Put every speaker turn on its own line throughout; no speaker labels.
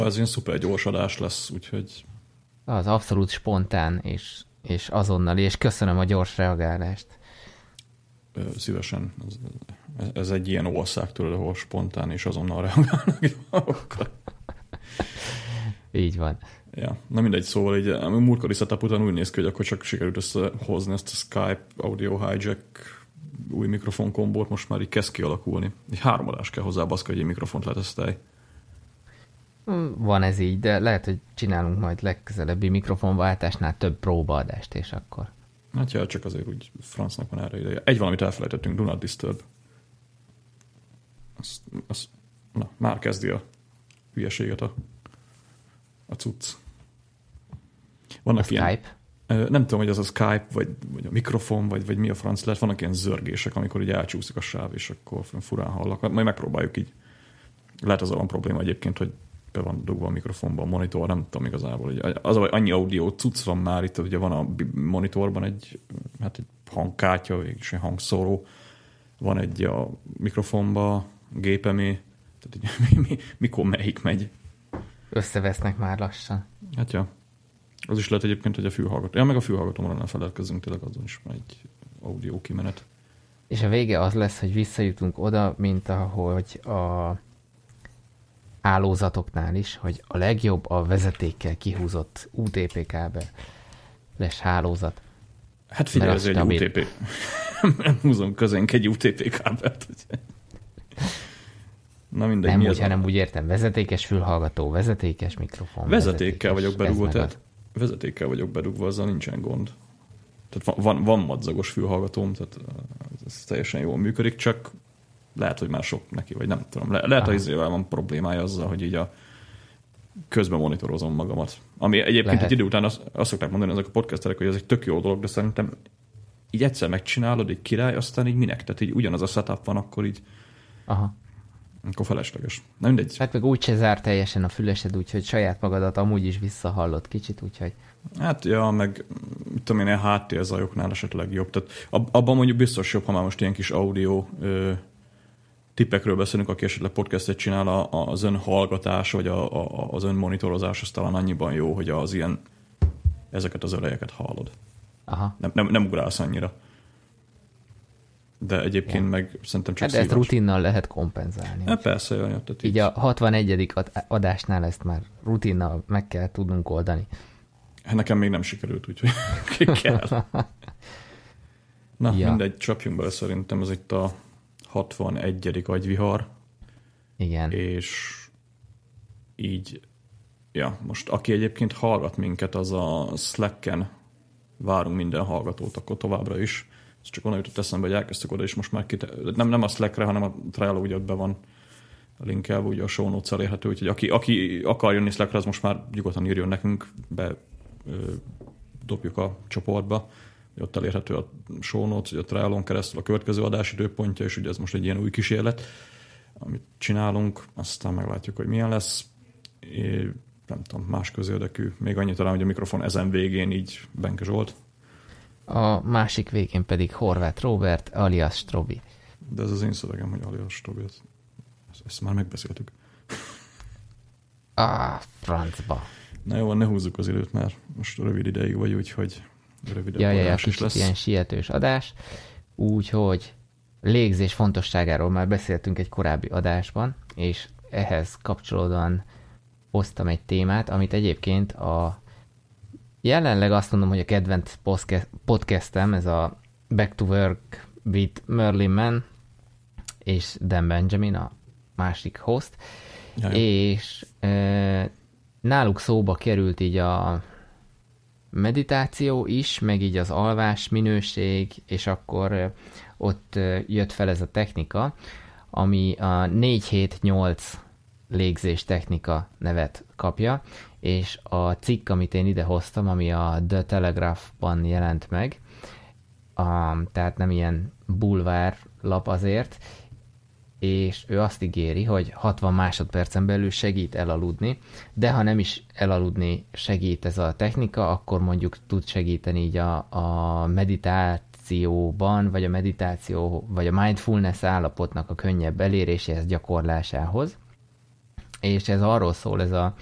Ez ilyen szuper gyors adás lesz, úgyhogy...
Az abszolút spontán és, és azonnali, és köszönöm a gyors reagálást.
Szívesen. Ez, ez egy ilyen ország, tudod, ahol spontán és azonnal reagálnak.
Így van.
Ja, na mindegy, szóval így a múltkori setup után úgy néz ki, hogy akkor csak sikerült összehozni ezt a Skype Audio Hijack új mikrofon kombót, most már így kezd kialakulni. Egy három adás kell hozzá, baszka, hogy egy mikrofont letesztelj.
Van ez így, de lehet, hogy csinálunk majd legközelebbi mikrofonváltásnál több próbaadást, és akkor.
Hát ja, csak azért úgy francnak van erre ideje. Egy valamit elfelejtettünk, Do Not Disturb. Az, az, na, már kezdi a hülyeséget a, a cucc.
Vannak a ilyen, Skype?
Nem tudom, hogy az a Skype, vagy, vagy a mikrofon, vagy, vagy mi a franc lehet. Vannak ilyen zörgések, amikor így elcsúszik a sáv, és akkor furán hallak. Majd megpróbáljuk így. Lehet az a van probléma egyébként, hogy be van dugva a mikrofonba a monitor, nem tudom igazából. Hogy az, hogy annyi audio cucc van már itt, ugye van a monitorban egy, hát egy hangkártya, és egy hangszóró, van egy a mikrofonba, gépemé, tehát így, mi, mi, mikor melyik megy.
Összevesznek már lassan.
Hát ja. Az is lehet egyébként, hogy a fülhallgató. Ja, meg a fülhallgatómra ne feledkezzünk, tényleg azon is van egy audio kimenet.
És a vége az lesz, hogy visszajutunk oda, mint ahogy a hálózatoknál is, hogy a legjobb a vezetékkel kihúzott UTP kábel lesz hálózat.
Hát figyelj, ez egy UTP. nem húzom közénk egy UTP kábelt.
Na mindegy, nem úgy, hanem úgy értem, vezetékes fülhallgató, vezetékes mikrofon.
Vezetékkel vezetékes, vagyok berúgva, tehát vezetékkel vagyok berúgva, azzal nincsen gond. Tehát van, van, van madzagos fülhallgatóm, tehát ez teljesen jól működik, csak lehet, hogy már sok neki, vagy nem tudom. Le, lehet, hogy izével van problémája azzal, hogy így a közben monitorozom magamat. Ami egyébként lehet. egy idő után azt, azt szokták mondani ezek a podcasterek, hogy ez egy tök jó dolog, de szerintem így egyszer megcsinálod, egy király, aztán így minek? Tehát így ugyanaz a setup van, akkor így Aha. Akkor felesleges. Nem mindegy.
Hát meg úgy se zár teljesen a fülesed, úgyhogy saját magadat amúgy is visszahallott kicsit, úgyhogy...
Hát ja, meg tudom én, a zajoknál esetleg jobb. Tehát abban mondjuk biztos jobb, ha már most ilyen kis audio ö, tippekről beszélünk, aki esetleg podcastet csinál, a, az ön hallgatás, vagy a, a, az ön monitorozás, az talán annyiban jó, hogy az ilyen ezeket az ölejeket hallod. Aha. Nem, nem, nem ugrálsz annyira. De egyébként ja. meg szerintem csak
hát, De ezt rutinnal lehet kompenzálni.
Hát persze, jaj, tehát
így, így a 61. adásnál ezt már rutinnal meg kell tudnunk oldani.
Hát nekem még nem sikerült, úgyhogy kell. Na, ja. mindegy, csapjunk bele szerintem, ez itt a 61. agyvihar.
Igen.
És így, ja, most aki egyébként hallgat minket, az a Slacken várunk minden hallgatót, akkor továbbra is. Ez csak onnan jutott eszembe, hogy elkezdtük oda, és most már kite, nem, nem a Slackre, hanem a Trello ugye ott be van linkelve, ugye a show notes elérhető, úgyhogy aki, aki akar jönni Slackre, az most már nyugodtan írjon nekünk, be ö, dobjuk a csoportba ott elérhető a show notes, hogy a trialon keresztül a következő adás időpontja, és ugye ez most egy ilyen új kísérlet, amit csinálunk, aztán meglátjuk, hogy milyen lesz. É, nem tudom, más közérdekű. Még annyit talán, hogy a mikrofon ezen végén így Benke Zsolt.
A másik végén pedig Horváth Robert, alias Strobi.
De ez az én szövegem, hogy alias Strobi. Ezt, ezt már megbeszéltük.
Ah, francba.
Na jó, ne húzzuk az időt, mert most rövid ideig vagy, úgyhogy
rövidebb ja, ja, is lesz. ilyen sietős adás, úgyhogy légzés fontosságáról már beszéltünk egy korábbi adásban, és ehhez kapcsolódóan hoztam egy témát, amit egyébként a jelenleg azt mondom, hogy a kedvenc podcastem, ez a Back to Work with Merlin Man és Dan Benjamin, a másik host, Jaj. és e, náluk szóba került így a meditáció is, meg így az alvás minőség, és akkor ott jött fel ez a technika, ami a 4-7-8 légzés technika nevet kapja, és a cikk, amit én ide hoztam, ami a The Telegraph-ban jelent meg, a, tehát nem ilyen bulvár lap azért, és ő azt ígéri, hogy 60 másodpercen belül segít elaludni, de ha nem is elaludni segít ez a technika, akkor mondjuk tud segíteni így a, a meditációban, vagy a meditáció, vagy a mindfulness állapotnak a könnyebb eléréséhez, gyakorlásához. és ez arról szól ez a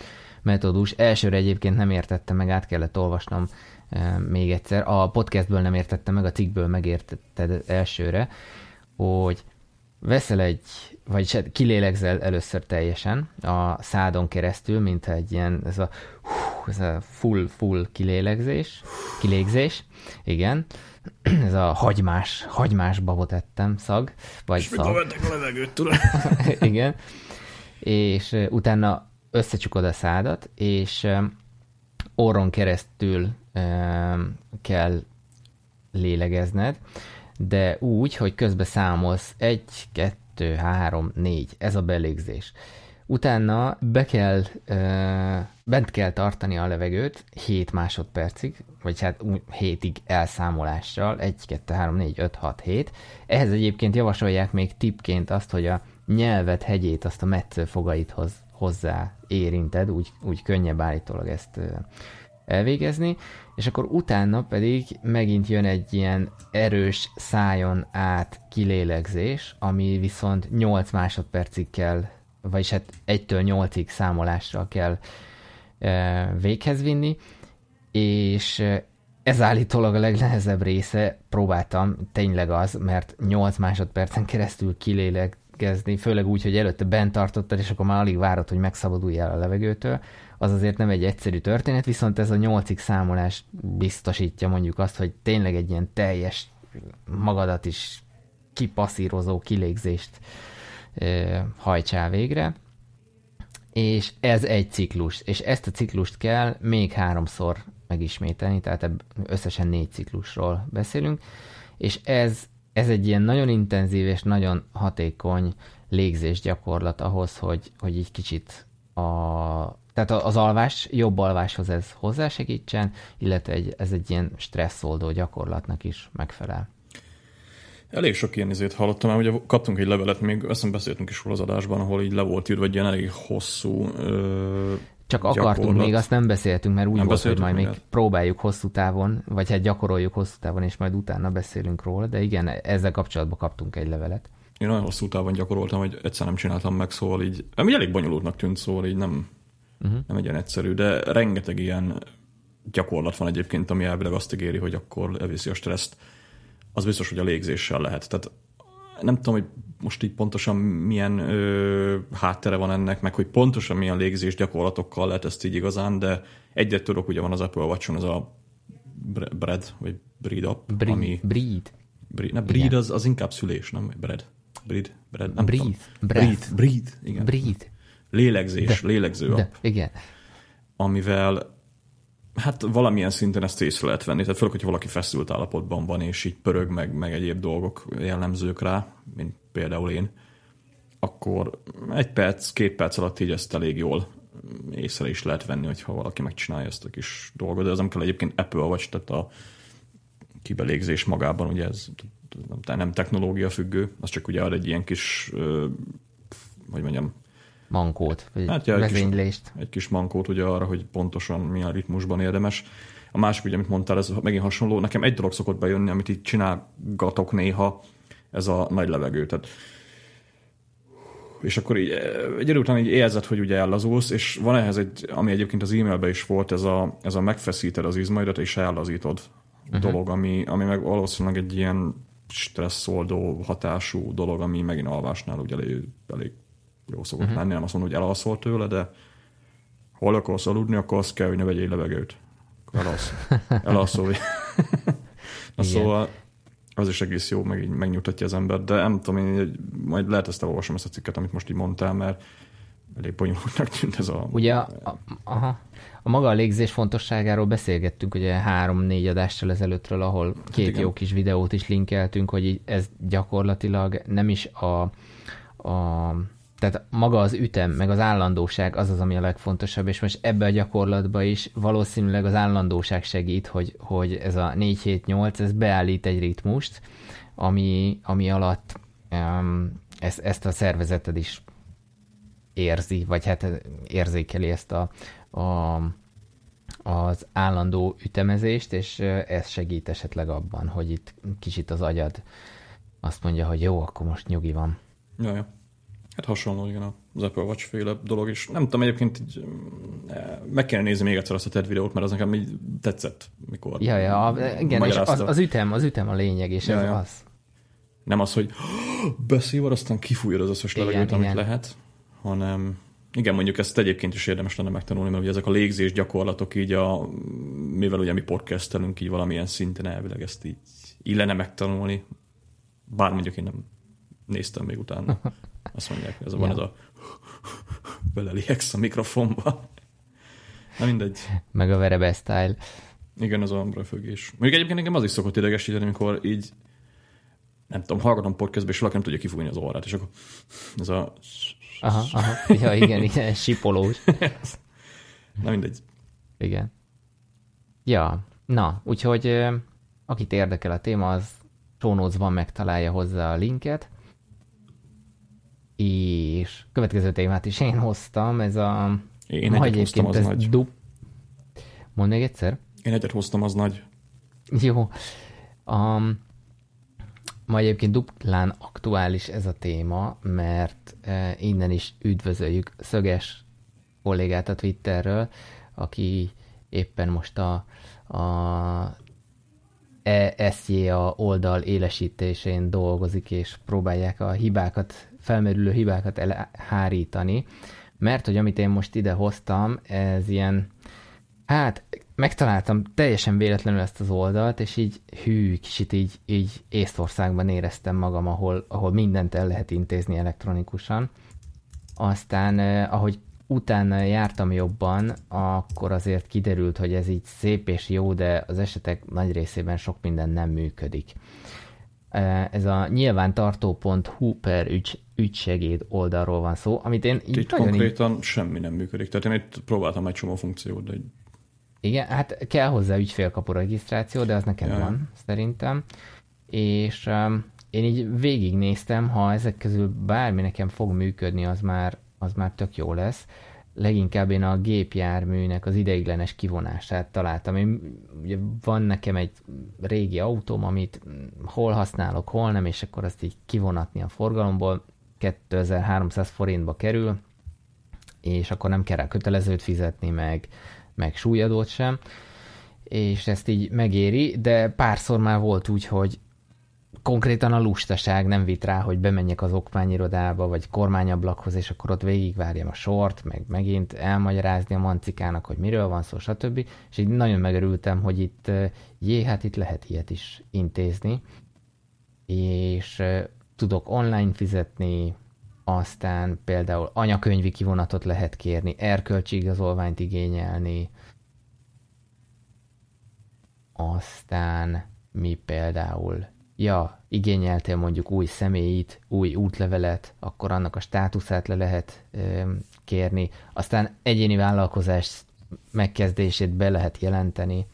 metódus. Elsőre egyébként nem értettem meg, át kellett olvasnom e, még egyszer. A podcastből nem értettem meg, a cikkből megértetted elsőre, hogy veszel egy, vagy kilélegzel először teljesen a szádon keresztül, mint egy ilyen, ez a, ez a full, full kilélegzés, kilégzés, igen, ez a hagymás, hagymás babot ettem szag, vagy
És
szag.
mikor a levegőt, tudod?
igen, és utána összecsukod a szádat, és orron keresztül kell lélegezned, de úgy, hogy közben számolsz egy, kettő, három, négy, ez a belégzés. Utána be kell, bent kell tartani a levegőt 7 másodpercig, vagy hát 7-ig elszámolással, 1, 2, 3, 4, 5, 6, 7. Ehhez egyébként javasolják még tipként azt, hogy a nyelvet hegyét, azt a metsző fogaithoz hozzá érinted, úgy, úgy könnyebb állítólag ezt elvégezni, és akkor utána pedig megint jön egy ilyen erős szájon át kilélegzés, ami viszont 8 másodpercig kell, vagyis hát 1-től 8-ig számolásra kell véghez vinni, és ez állítólag a legnehezebb része, próbáltam, tényleg az, mert 8 másodpercen keresztül kilélegezni, főleg úgy, hogy előtte bent tartottad, és akkor már alig várod, hogy megszabaduljál a levegőtől, az azért nem egy egyszerű történet, viszont ez a nyolcig számolás biztosítja mondjuk azt, hogy tényleg egy ilyen teljes magadat is kipasszírozó kilégzést ö, hajtsál végre. És ez egy ciklus, és ezt a ciklust kell még háromszor megismételni, tehát összesen négy ciklusról beszélünk, és ez, ez egy ilyen nagyon intenzív és nagyon hatékony légzés gyakorlat ahhoz, hogy, hogy egy kicsit a, tehát az alvás, jobb alváshoz ez hozzásegítsen, illetve egy, ez egy ilyen stresszoldó gyakorlatnak is megfelel.
Elég sok ilyen izét hallottam, mert ugye kaptunk egy levelet, még azt beszéltünk is róla az adásban, ahol így le volt írva egy ilyen elég hosszú ö,
Csak gyakorlat. akartunk, még azt nem beszéltünk, mert úgy nem volt, hogy majd még próbáljuk hosszú távon, vagy hát gyakoroljuk hosszú távon, és majd utána beszélünk róla, de igen, ezzel kapcsolatban kaptunk egy levelet.
Én nagyon hosszú távon gyakoroltam, hogy egyszer nem csináltam meg, szóval így, ami elég bonyolultnak tűnt, szóval így nem, uh-huh. nem egy ilyen egyszerű, de rengeteg ilyen gyakorlat van egyébként, ami elvileg azt ígéri, hogy akkor elviszi a stresszt. Az biztos, hogy a légzéssel lehet. Tehát nem tudom, hogy most így pontosan milyen ö, háttere van ennek, meg hogy pontosan milyen légzés gyakorlatokkal lehet ezt így igazán, de egyet tudok, ugye van az Apple watch ez a bread, vagy breed up,
breed, ami... Breed.
breed ne, breed az, az inkább szülés, nem? Bread. Breed. Bread. Nem
breed.
Breed. Breed. Igen.
Breed.
Lélegzés, de, lélegző
de, igen.
Amivel hát valamilyen szinten ezt észre lehet venni. Tehát főleg, hogyha valaki feszült állapotban van, és így pörög, meg, meg egyéb dolgok jellemzők rá, mint például én, akkor egy perc, két perc alatt így ezt elég jól észre is lehet venni, hogyha valaki megcsinálja ezt a kis dolgot, de ez nem kell egyébként Apple vagy, tehát a kibelégzés magában, ugye ez nem technológia függő, az csak ugye ad egy ilyen kis, hogy mondjam,
mankót, vagy hát, ja, vezénylést.
Egy kis, egy kis mankót ugye arra, hogy pontosan milyen ritmusban érdemes. A másik, ugye, amit mondtál, ez megint hasonló. Nekem egy dolog szokott bejönni, amit így csinálgatok néha, ez a nagy levegő. Tehát és akkor így egy idő után így érzed, hogy ugye ellazulsz, és van ehhez egy, ami egyébként az e-mailben is volt, ez a, ez a megfeszíted az izmaidat, és ellazítod uh-huh. dolog, ami, ami meg valószínűleg egy ilyen stresszoldó hatású dolog, ami megint alvásnál ugye elég, elég jó szokott uh-huh. lenni, nem azt mondom, hogy elalszol tőle, de hol akarsz aludni, akkor azt kell, hogy ne vegyél levegőt. Akkor elalszol. Na szóval az is egész jó, meg így megnyugtatja az ember, de nem tudom, én majd lehet ezt elolvasom ezt a cikket, amit most így mondtál, mert elég bonyolultnak tűnt ez a...
Ugye a, a, aha, a maga a légzés fontosságáról beszélgettünk ugye három-négy adással ezelőttről, ahol két hát jó kis videót is linkeltünk, hogy ez gyakorlatilag nem is a, a tehát maga az ütem, meg az állandóság az az, ami a legfontosabb, és most ebbe a gyakorlatba is valószínűleg az állandóság segít, hogy, hogy ez a 4-7-8, ez beállít egy ritmust, ami, ami alatt um, ezt, ezt a szervezeted is érzi, vagy hát érzékeli ezt a, a, az állandó ütemezést, és ez segít esetleg abban, hogy itt kicsit az agyad azt mondja, hogy jó, akkor most nyugi van.
Ja, ja. Hát hasonló, igen, az Apple Watch féle dolog is. Nem tudom, egyébként így, eh, meg kéne nézni még egyszer azt a TED videót, mert az nekem így tetszett, mikor
Ja, ja, a, igen, és az, az, ütem, az ütem a lényeg, és ja, ez ja. az.
Nem az, hogy beszél, aztán kifújod az összes levegőt, amit igen. lehet, hanem igen, mondjuk ezt egyébként is érdemes lenne megtanulni, mert ugye ezek a légzés gyakorlatok így a, mivel ugye mi podcastelünk így valamilyen szinten elvileg ezt így illene megtanulni, bár mondjuk én nem néztem még utána. Azt mondják, ez a, van ja. ez a beleliegsz a mikrofonba. Na mindegy.
Meg a verebe style.
Igen, az a röfögés. Mondjuk egyébként engem az is szokott idegesíteni, amikor így nem tudom, hallgatom podcastbe, és valaki nem tudja kifújni az orrát, és akkor ez a...
Aha, aha. Ja, igen, igen, sipolós.
Na mindegy.
Igen. Ja, na, úgyhogy akit érdekel a téma, az van megtalálja hozzá a linket. És következő témát is én hoztam, ez a...
Én egyet hoztam, az nagy. Du...
Mondd még egyszer.
Én egyet hoztam, az nagy.
Jó. Um, ma egyébként duplán aktuális ez a téma, mert e, innen is üdvözöljük Szöges kollégát a Twitterről, aki éppen most a, a ESJA oldal élesítésén dolgozik, és próbálják a hibákat, felmerülő hibákat elhárítani, mert hogy amit én most ide hoztam, ez ilyen, hát megtaláltam teljesen véletlenül ezt az oldalt, és így hű, kicsit így, így Észtországban éreztem magam, ahol, ahol mindent el lehet intézni elektronikusan. Aztán, eh, ahogy utána jártam jobban, akkor azért kiderült, hogy ez így szép és jó, de az esetek nagy részében sok minden nem működik. Ez a nyilvántartó.hu per ügy, ügysegéd oldalról van szó, amit én
így Itt konkrétan így... semmi nem működik. Tehát én itt próbáltam egy csomó funkciót, de
Igen, hát kell hozzá ügyfélkapu regisztráció, de az nekem ja. van, szerintem. És um, én így végignéztem, ha ezek közül bármi nekem fog működni, az már az már tök jó lesz. Leginkább én a gépjárműnek az ideiglenes kivonását találtam. Én, ugye van nekem egy régi autóm, amit hol használok, hol nem, és akkor azt így kivonatni a forgalomból. 2300 forintba kerül, és akkor nem kell rá kötelezőt fizetni, meg, meg súlyadót sem, és ezt így megéri, de párszor már volt úgy, hogy konkrétan a lustaság nem vitt rá, hogy bemenjek az okmányirodába, vagy kormányablakhoz, és akkor ott végigvárjam a sort, meg megint elmagyarázni a mancikának, hogy miről van szó, stb. És így nagyon megörültem, hogy itt, jé, hát itt lehet ilyet is intézni, és tudok online fizetni, aztán például anyakönyvi kivonatot lehet kérni, erkölcsi igazolványt igényelni, aztán mi például ja, igényeltél mondjuk új személyit, új útlevelet, akkor annak a státuszát le lehet ö, kérni, aztán egyéni vállalkozás megkezdését be lehet jelenteni.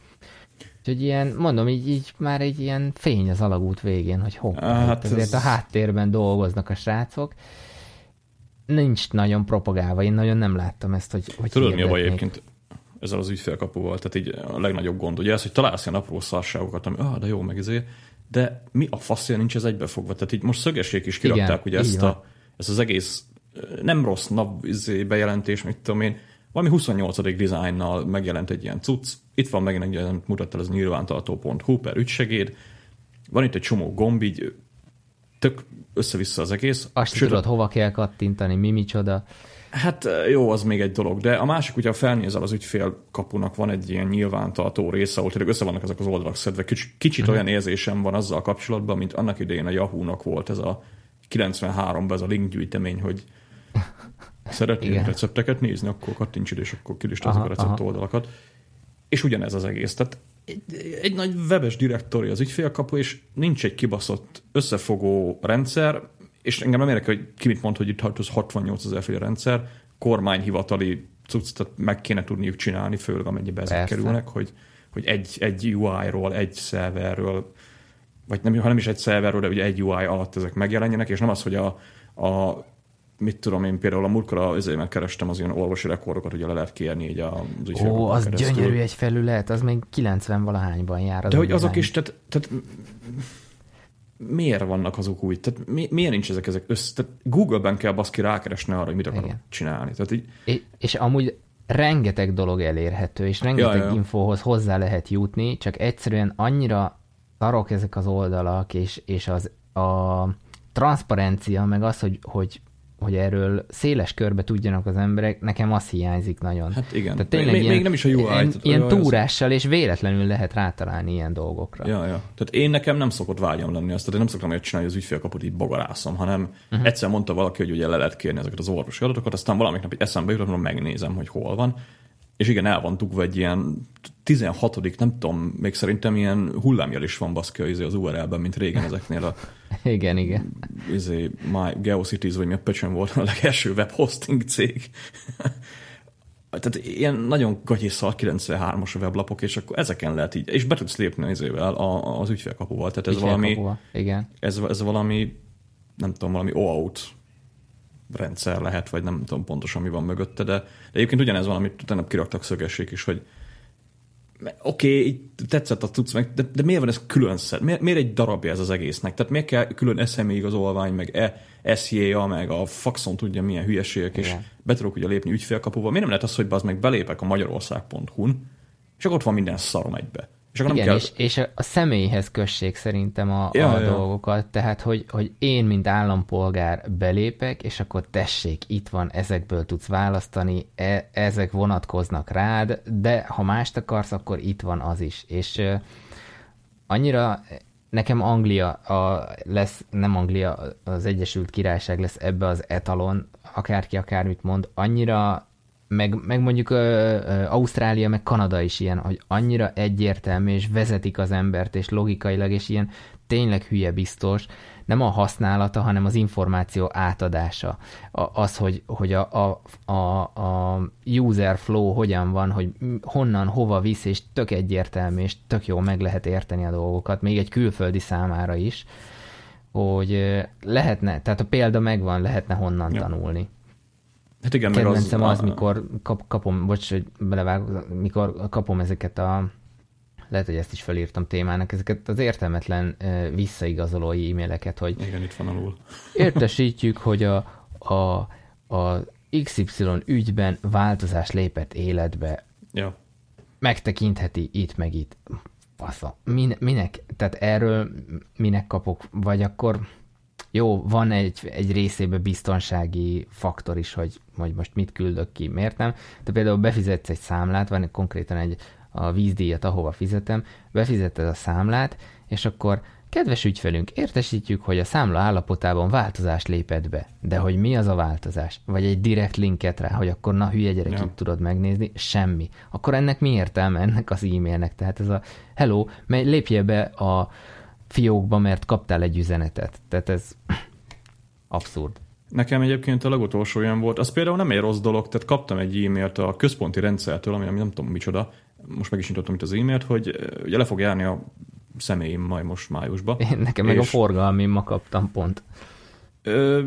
Úgyhogy ilyen, mondom, így, így már egy ilyen fény az alagút végén, hogy hoppá, hát ezért ez... a háttérben dolgoznak a srácok. Nincs nagyon propagálva, én nagyon nem láttam ezt, hogy, hogy
Tudod, mi a baj egyébként ezzel az ügyfélkapuval? Tehát így a legnagyobb gond, ugye ez, hogy találsz ilyen apró szarságokat, ami, ah, de jó, meg ezért, de mi a faszja nincs ez egybefogva? Tehát így most szögessék is kirakták Igen, ugye ezt, a, ezt az egész nem rossz nap izé, bejelentés, mit tudom én, valami 28. dizájnnal megjelent egy ilyen cucc, itt van megint egy ilyen, mutatta ez nyilvántartó.hu per ügysegéd, van itt egy csomó gomb, így tök össze-vissza az egész.
Azt Sőt, tudod, hova kell kattintani, mi micsoda.
Hát jó, az még egy dolog, de a másik, hogyha felnézel az ügyfél kapunak, van egy ilyen nyilvántartó része, ahol tényleg össze vannak ezek az oldalak szedve. Kicsit, kicsit uh-huh. olyan érzésem van azzal kapcsolatban, mint annak idején a Yahoo-nak volt ez a 93-ban ez a linkgyűjtemény, hogy szeretnél Igen. recepteket nézni, akkor kattints és akkor kilistázzuk a recept aha. oldalakat. És ugyanez az egész. Tehát egy, egy nagy webes direktori az ügyfélkapu, és nincs egy kibaszott összefogó rendszer, és engem nem érdekel, hogy ki mit mond, hogy itt az 68 ezer fél rendszer, kormányhivatali cuccot meg kéne tudniuk csinálni, főleg amennyiben ezek Persze. kerülnek, hogy, hogy egy, egy UI-ról, egy szerverről, vagy nem, ha nem is egy szerverről, de ugye egy UI alatt ezek megjelenjenek, és nem az, hogy a, a mit tudom én, például a múltkor azért megkerestem az ilyen orvosi rekordokat, ugye le lehet kérni így az
Ó, az keresztül. gyönyörű egy felület, az még 90 valahányban jár.
Az De hogy azok is, tehát, tehát miért vannak azok úgy? Tehát mi, miért nincs ezek, ezek össze? Tehát Google-ben kell baszki rákeresni arra, hogy mit akarok Igen. csinálni. Tehát így...
és, és amúgy rengeteg dolog elérhető, és rengeteg ja, ja. infóhoz hozzá lehet jutni, csak egyszerűen annyira tarok ezek az oldalak, és, és az a transzparencia, meg az, hogy, hogy hogy erről széles körbe tudjanak az emberek, nekem az hiányzik nagyon.
Hát igen. Tehát tényleg még, ilyen, még nem is a UI.
Ilyen, ilyen túrással, és véletlenül lehet rátalálni ilyen dolgokra.
Ja, ja. Tehát én nekem nem szokott vágyam lenni azt, tehát én nem szoktam olyat csinálni, hogy az ügyfélkaput így bogarászom, hanem uh-huh. egyszer mondta valaki, hogy ugye le lehet kérni ezeket az orvosi adatokat, aztán valamik nap eszembe jutott, megnézem, hogy hol van, és igen, el van dugva egy ilyen 16 nem tudom, még szerintem ilyen hullámjel is van baszki az, az URL-ben, mint régen ezeknél a...
igen, igen.
Izé, My GeoCities, vagy mi a pöcsön volt a legelső webhosting cég. Tehát ilyen nagyon gagyiszal 93-as weblapok, és akkor ezeken lehet így, és be tudsz lépni az, az ügyfélkapuval. Tehát ez valami,
igen.
Ez, ez valami, nem tudom, valami OAuth rendszer lehet, vagy nem tudom pontosan mi van mögötte, de, de egyébként ugyanez van, amit utána kiraktak szögessék is, hogy oké, okay, tetszett a tudsz meg, de, de miért van ez külön szed? Miért, miért egy darabja ez az egésznek? Tehát miért kell külön SME igazolvány, meg e, SJA, meg a faxon tudja milyen hülyeségek, és be tudok ugye lépni ügyfélkapuval. Miért nem lehet az, hogy az meg belépek a magyarország.hu-n, és akkor ott van minden szarom egybe.
És akkor Igen, nem kell... és, és a személyhez kössék szerintem a, ja, a ja. dolgokat, tehát hogy, hogy én, mint állampolgár belépek, és akkor tessék, itt van, ezekből tudsz választani, e, ezek vonatkoznak rád, de ha mást akarsz, akkor itt van az is. És uh, annyira nekem Anglia a, lesz, nem Anglia, az Egyesült Királyság lesz ebbe az etalon, akárki akármit mond, annyira meg, meg mondjuk ö, ö, Ausztrália, meg Kanada is ilyen, hogy annyira egyértelmű, és vezetik az embert, és logikailag, és ilyen tényleg hülye biztos, nem a használata, hanem az információ átadása. A, az, hogy, hogy a, a, a, a user flow hogyan van, hogy honnan, hova visz, és tök egyértelmű, és tök jó meg lehet érteni a dolgokat, még egy külföldi számára is, hogy lehetne, tehát a példa megvan, lehetne honnan ja. tanulni.
Hát igen,
Kedvencem meg az, az, mikor kap, kapom, bocs, hogy belevágok, mikor kapom ezeket a lehet, hogy ezt is felírtam témának, ezeket az értelmetlen visszaigazoló e-maileket, hogy
igen, itt van alul.
értesítjük, hogy a, a, a XY ügyben változás lépett életbe.
Ja.
Megtekintheti itt meg itt. Fasza. Min, minek? Tehát erről minek kapok? Vagy akkor jó, van egy, egy részében biztonsági faktor is, hogy, hogy most mit küldök ki, miért nem. De például befizetsz egy számlát, van konkrétan egy a vízdíjat, ahova fizetem, befizeted a számlát, és akkor kedves ügyfelünk, értesítjük, hogy a számla állapotában változás lépett be. De hogy mi az a változás? Vagy egy direkt linket rá, hogy akkor na hülye gyerek, ja. itt tudod megnézni, semmi. Akkor ennek mi értelme ennek az e-mailnek? Tehát ez a hello, lépje be a fiókba, mert kaptál egy üzenetet. Tehát ez abszurd.
Nekem egyébként a legutolsó olyan volt, az például nem egy rossz dolog, tehát kaptam egy e-mailt a központi rendszertől, ami, ami nem tudom micsoda, most meg is nyitottam itt az e-mailt, hogy ugye le fog járni a személyim majd most májusba.
Én nekem és... meg a forgalmi ma kaptam pont.
Ö,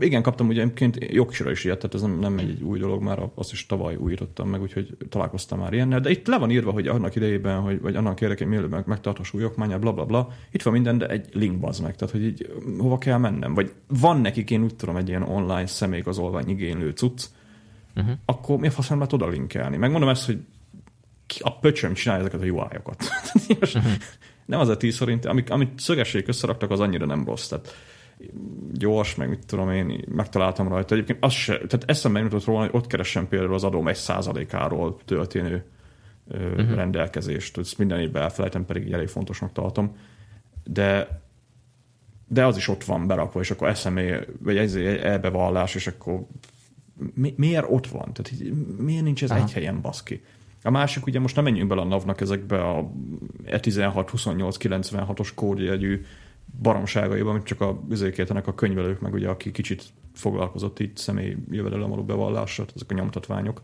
igen, kaptam ugye egyébként jogsira is ilyet, tehát ez nem, nem egy új dolog, már azt is tavaly újítottam meg, úgyhogy találkoztam már ilyennel, de itt le van írva, hogy annak idejében, hogy, vagy annak érdekében mielőtt megtartós új okmányát, bla, bla, bla, itt van minden, de egy link bazd meg, tehát hogy így hova kell mennem, vagy van nekik, én úgy tudom, egy ilyen online személyigazolvány igénylő cucc, uh-huh. akkor mi a faszán lehet oda linkelni? Megmondom ezt, hogy ki a pöcsöm csinálja ezeket a UI-okat. uh-huh. nem az a tíz szerint, amit, amit szögesség összeraktak, az annyira nem rossz. Tehát gyors, meg mit tudom én, megtaláltam rajta. Egyébként az se, tehát eszembe jutott róla, hogy ott keresem például az adóm egy százalékáról történő uh-huh. rendelkezést. Ezt minden évben elfelejtem, pedig elég fontosnak tartom. De de az is ott van berakva, és akkor eszemé, vagy egy elbevallás, és akkor mi, miért ott van? Tehát így, miért nincs ez Aha. egy helyen, baszki? A másik, ugye most nem menjünk bele a NAV-nak ezekbe a E16, 28, 96-os kódjegyű baromságaiban, amit csak a üzékétenek a könyvelők, meg ugye aki kicsit foglalkozott itt személy jövedelem alul bevallással, ezek a nyomtatványok.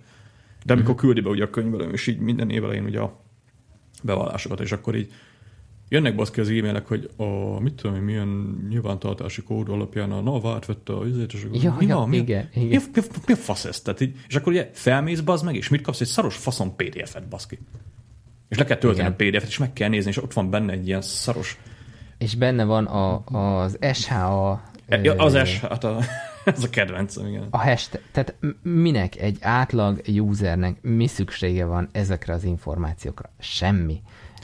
De amikor mhm. küldi be ugye a könyvelő, és így minden év elején ugye a bevallásokat, és akkor így jönnek baszki az e-mailek, hogy a, mit tudom én, milyen nyilvántartási kód alapján a NAV átvette a üzét, és
ja, mi, ja, mi, igen, mi, igen.
Mi, mi, mi, a fasz ez? Tehát így, és akkor ugye felmész bazd meg, és mit kapsz? Egy szaros faszon PDF-et baszki. És le kell tölteni a PDF-et, és meg kell nézni, és ott van benne egy ilyen szaros
És benne van a, az SHA...
Ja, az SHA, hát a, ez a kedvencem, igen.
A hashtag, tehát minek egy átlag usernek mi szüksége van ezekre az információkra? Semmi.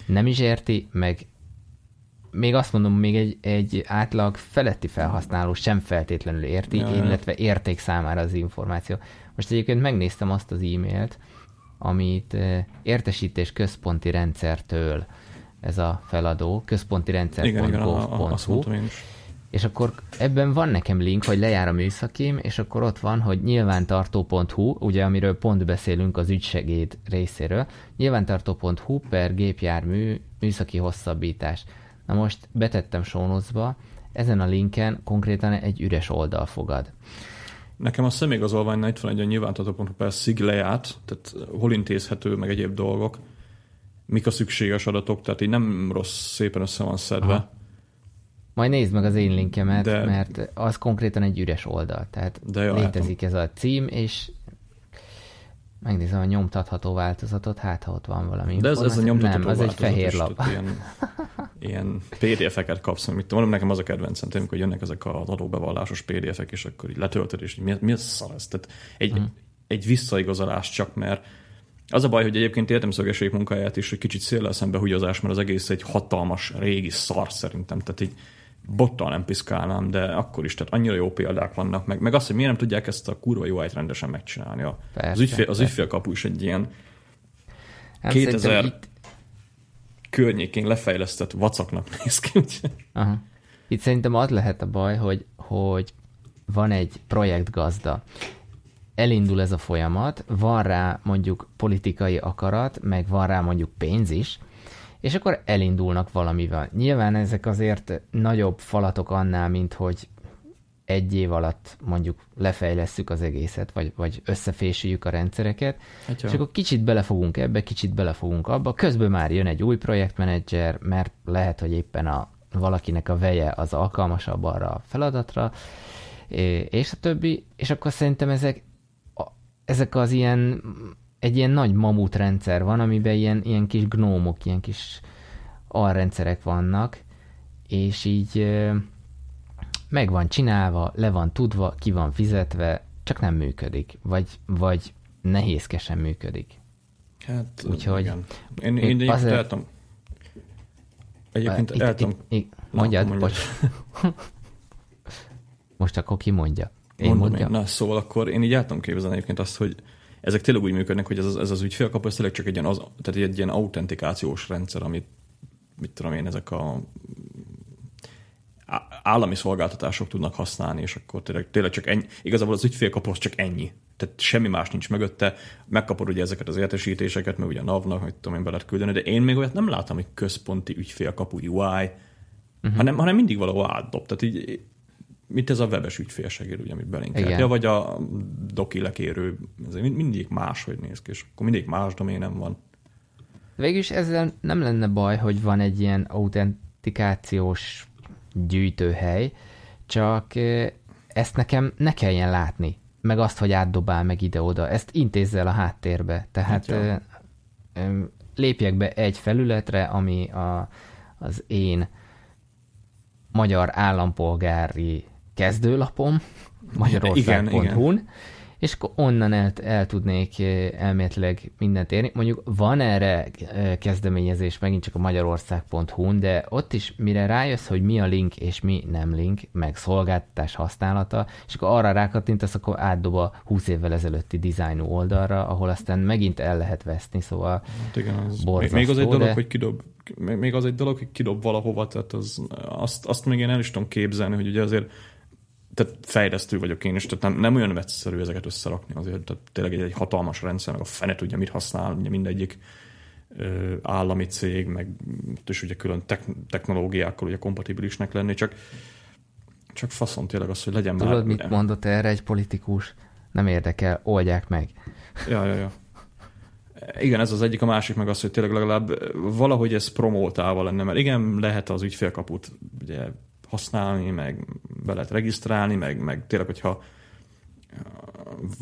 Nem is érti, meg még azt mondom, még egy, egy átlag feletti felhasználó sem feltétlenül érti, ja, illetve érték számára az információ. Most egyébként megnéztem azt az e-mailt, amit értesítés központi rendszertől ez a feladó, központi rendszer.gov.hu, és akkor ebben van nekem link, hogy lejár a műszakim, és akkor ott van, hogy nyilvántartó.hu, ugye amiről pont beszélünk az ügysegéd részéről, nyilvántartó.hu per gépjármű műszaki hosszabbítás. Na most betettem sónozba, ezen a linken konkrétan egy üres oldal fogad.
Nekem a személyigazolványnál itt van egy a nyilvántartó.hu per SZIG lejárt, tehát hol intézhető, meg egyéb dolgok, mik a szükséges adatok, tehát így nem rossz, szépen össze van szedve. Aha.
Majd nézd meg az én linkemet, de, mert az konkrétan egy üres oldal. Tehát de jó, létezik látom. ez a cím, és megnézem a nyomtatható változatot, hát ha ott van valami.
De ez, ez a nyomtatható
Nem, az egy fehér lap.
Ilyen, ilyen PDF-eket kapsz, mit tudom, nekem az a kedvencem, tényleg, hogy jönnek ezek az adóbevallásos PDF-ek, és akkor így letöltöd, és mi, mi az szar ez? Tehát egy, uh-huh. egy visszaigazolás csak, mert az a baj, hogy egyébként értem szögeség munkáját is, hogy kicsit széllel szembe húgyozás, mert az egész egy hatalmas régi szar szerintem. Tehát így bottal nem piszkálnám, de akkor is, tehát annyira jó példák vannak, meg, meg azt, hogy miért nem tudják ezt a kurva UI-t rendesen megcsinálni. A, persze, az, ügyfél, az ügyfélkapu is egy ilyen hát 2000 itt... környékén lefejlesztett vacaknak néz ki.
Aha. Itt szerintem az lehet a baj, hogy, hogy van egy projektgazda, elindul ez a folyamat, van rá mondjuk politikai akarat, meg van rá mondjuk pénz is, és akkor elindulnak valamivel. Nyilván ezek azért nagyobb falatok annál, mint hogy egy év alatt mondjuk lefejlesszük az egészet, vagy, vagy összefésüljük a rendszereket, hát és akkor kicsit belefogunk ebbe, kicsit belefogunk abba, közben már jön egy új projektmenedzser, mert lehet, hogy éppen a valakinek a veje az alkalmasabb arra a feladatra, és a többi, és akkor szerintem ezek, ezek az ilyen egy ilyen nagy mamut rendszer van, amiben ilyen, ilyen kis gnómok, ilyen kis alrendszerek vannak, és így meg van csinálva, le van tudva, ki van fizetve, csak nem működik, vagy, vagy nehézkesen működik.
Hát, Úgyhogy igen. Én, én, én azért... eltom. Egyébként itt, eltom. Itt,
itt, mondjad, Na, bocs. Most akkor ki mondja?
Én Mondom mondjam. Én. Na, szóval akkor én így el tudom képzelni egyébként azt, hogy ezek tényleg úgy működnek, hogy ez az, ez az ügyfélkapu, ez tényleg csak egy ilyen, az, tehát egy ilyen autentikációs rendszer, amit mit tudom én, ezek a állami szolgáltatások tudnak használni, és akkor tényleg, tényleg csak ennyi. Igazából az ügyfélkapu az csak ennyi. Tehát semmi más nincs mögötte. Megkapod ugye ezeket az értesítéseket, mert ugye a NAV-nak, hogy tudom én, be lehet küldeni, de én még olyat nem látom, hogy központi ügyfélkapu UI, uh-huh. Mhm. hanem, hanem mindig valahol átdob. Tehát így mint ez a webes ügyfélsegér, ugye, amit belinkelt. Ja, vagy a doki lekérő, ez mindig máshogy néz ki, és akkor mindig más doménem van.
Végülis ezzel nem lenne baj, hogy van egy ilyen autentikációs gyűjtőhely, csak ezt nekem ne kelljen látni, meg azt, hogy átdobál meg ide-oda. Ezt intézzel a háttérbe. Tehát hát, lépjek be egy felületre, ami a, az én magyar állampolgári kezdőlapom, magyarország.hu-n, és akkor onnan el, el tudnék eh, elméletileg mindent érni. Mondjuk van erre eh, kezdeményezés megint csak a magyarország.hu-n, de ott is mire rájössz, hogy mi a link és mi nem link, meg szolgáltatás használata, és akkor arra rákattintasz, akkor átdob a 20 évvel ezelőtti dizájnú oldalra, ahol aztán megint el lehet veszni, szóval hát igen, az borzasztó,
még, az egy dolog, de... hogy kidob, még az egy dolog, hogy kidob valahova, tehát az, azt, azt még én el is tudom képzelni, hogy ugye azért tehát fejlesztő vagyok én is, tehát nem, nem olyan egyszerű ezeket összerakni azért, tehát tényleg egy, egy hatalmas rendszer, meg a fene tudja, mit használ, ugye mindegyik ö, állami cég, meg és ugye külön technológiákkal ugye kompatibilisnek lenni, csak csak faszon tényleg az, hogy legyen
Tudod, már... Tudod, mit mondott erre egy politikus? Nem érdekel, oldják meg.
Ja, ja, ja. Igen, ez az egyik, a másik meg az, hogy tényleg legalább valahogy ez promótálva lenne, mert igen, lehet az ügyfélkaput ugye használni, meg be lehet regisztrálni, meg, meg tényleg, hogyha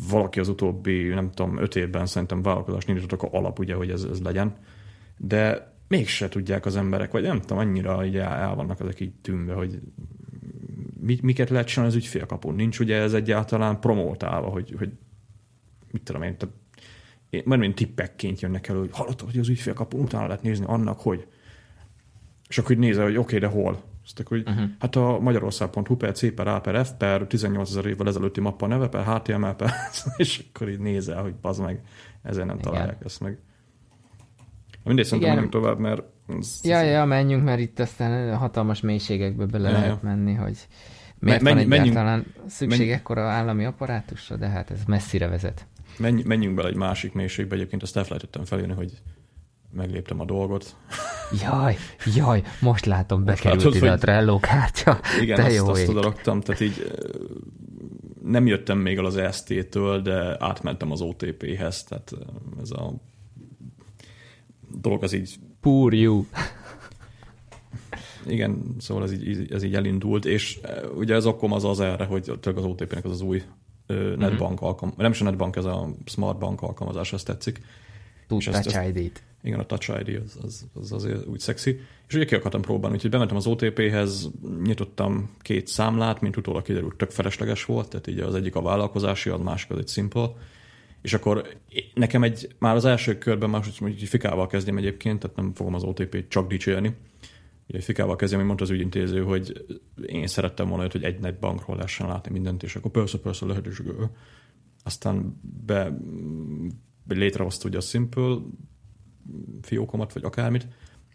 valaki az utóbbi, nem tudom, öt évben szerintem vállalkozás indítottak a alap, ugye, hogy ez, ez legyen. De mégse tudják az emberek, vagy nem tudom, annyira így el, el vannak ezek így tűnve, hogy mit, miket lehet csinálni az ügyfélkapun. Nincs ugye ez egyáltalán promótálva, hogy, hogy mit tudom én, tehát én, majd mint tippekként jönnek elő, hogy hallottad, hogy az ügyfélkapun utána lehet nézni annak, hogy és akkor így nézel, hogy oké, okay, de hol? Azt hogy uh-huh. hát a magyarország.hu per C per A per F per 18 ezer évvel ezelőtti mappa neve per HTML per és akkor így nézel, hogy bazd meg, ezért nem Igen. találják ezt meg. Mindegy, szerintem nem tovább, mert...
Ez, ja, ja, menjünk, mert itt aztán hatalmas mélységekbe bele ja, lehet menni, hogy miért menj, van egyáltalán menjünk, szükség menj, ekkora állami apparátusra, de hát ez messzire vezet.
Menj, menjünk bele egy másik mélységbe, egyébként azt elfelejtettem felírni, hogy megléptem a dolgot.
Jaj, jaj, most látom, bekerült most látod, ide a Trello kártya.
Igen, Te azt, jó azt oda raktam, tehát így nem jöttem még el az ST-től, de átmentem az OTP-hez, tehát ez a dolog az így...
Poor you.
Igen, szóval ez így, ez így elindult, és ugye az okom az az erre, hogy az OTP-nek az az új netbank alkalmazás, nem is a netbank, ez a smart bank alkalmazás, ezt tetszik.
Touch ID-t.
Igen, a Touch ID az, az, az azért úgy szexi. És ugye ki akartam próbálni, úgyhogy bementem az OTP-hez, nyitottam két számlát, mint utólag kiderült, tök felesleges volt, tehát így az egyik a vállalkozási, a másik az egy simple. És akkor nekem egy, már az első körben már hogy fikával kezdjem egyébként, tehát nem fogom az OTP-t csak dicsérni. Ugye fikával kezdjem, hogy mondta az ügyintéző, hogy én szerettem volna, hogy egy net bankról lehessen látni mindent, és akkor persze, persze lehet, és aztán be, be létrehozta ugye a Simple, fiókomat, vagy akármit,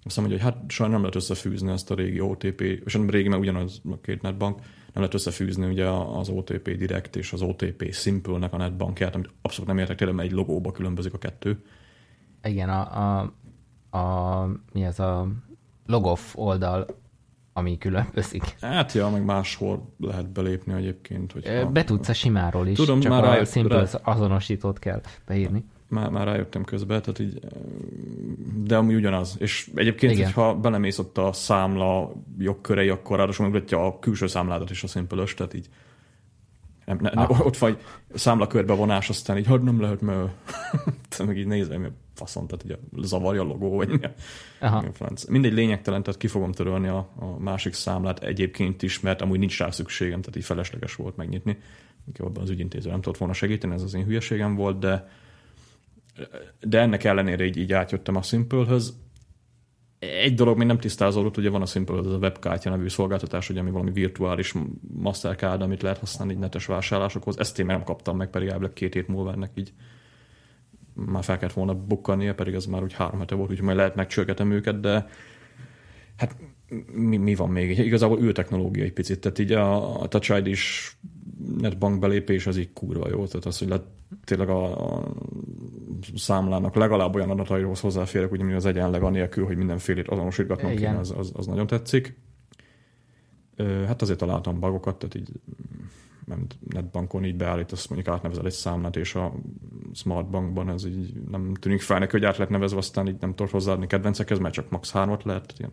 azt mondja, hogy hát sajnos nem lehet összefűzni ezt a régi OTP, és nem régi, mert ugyanaz a két netbank, nem lehet összefűzni ugye az OTP Direct és az OTP Simple-nek a netbankját, amit abszolút nem értek tényleg, mert egy logóba különbözik a kettő.
Igen, a, a, a mi ez a logoff oldal, ami különbözik.
Hát ja, meg máshol lehet belépni egyébként. Hogyha...
Be tudsz a simáról is, Tudom, csak már a rájött, Simple rá... azonosítót kell beírni
már, már rájöttem közben, tehát így, de ami ugyanaz. És egyébként, Igen. hogyha belemész ott a számla jogkörei, akkor ráadásul megmutatja a külső számládat is a színpölös, tehát így nem, ne, ne, ott vagy számlakörbe vonás, aztán így, hogy nem lehet, mert meg így nézem, mi faszom, tehát így a zavarja a logó, vagy mi a franc. Mindegy lényegtelen, tehát ki fogom törölni a, a másik számlát egyébként is, mert amúgy nincs rá szükségem, tehát így felesleges volt megnyitni. Inkább az ügyintéző nem tudott volna segíteni, ez az én hülyeségem volt, de de ennek ellenére így, így átjöttem a Simple-höz. Egy dolog még nem tisztázódott, ugye van a Simple, ez a webkártya nevű szolgáltatás, ugye, ami valami virtuális Mastercard, amit lehet használni így netes vásárlásokhoz. Ezt én nem kaptam meg, pedig elvileg két hét múlva ennek így már fel kellett volna bukkania, pedig ez már úgy három hete volt, úgyhogy majd lehet megcsörgetem őket, de hát mi, mi van még? Igazából ő technológia egy picit, tehát így a, a Touch ID is netbank belépés az így kurva jó, tehát az, hogy le, tényleg a, a számlának legalább olyan adataihoz hozzáférek, ugye, az egyenleg anélkül, hogy mindenfélét azonosítgatnom kéne, az, az, az, nagyon tetszik. Hát azért találtam bagokat, tehát így nem netbankon így beállítasz, mondjuk átnevezel egy számlát, és a smartbankban ez így nem tűnik fel neki, hogy át lehet nevezve, aztán így nem tudod hozzáadni kedvencekhez, mert csak max. 3-at lehet, ilyen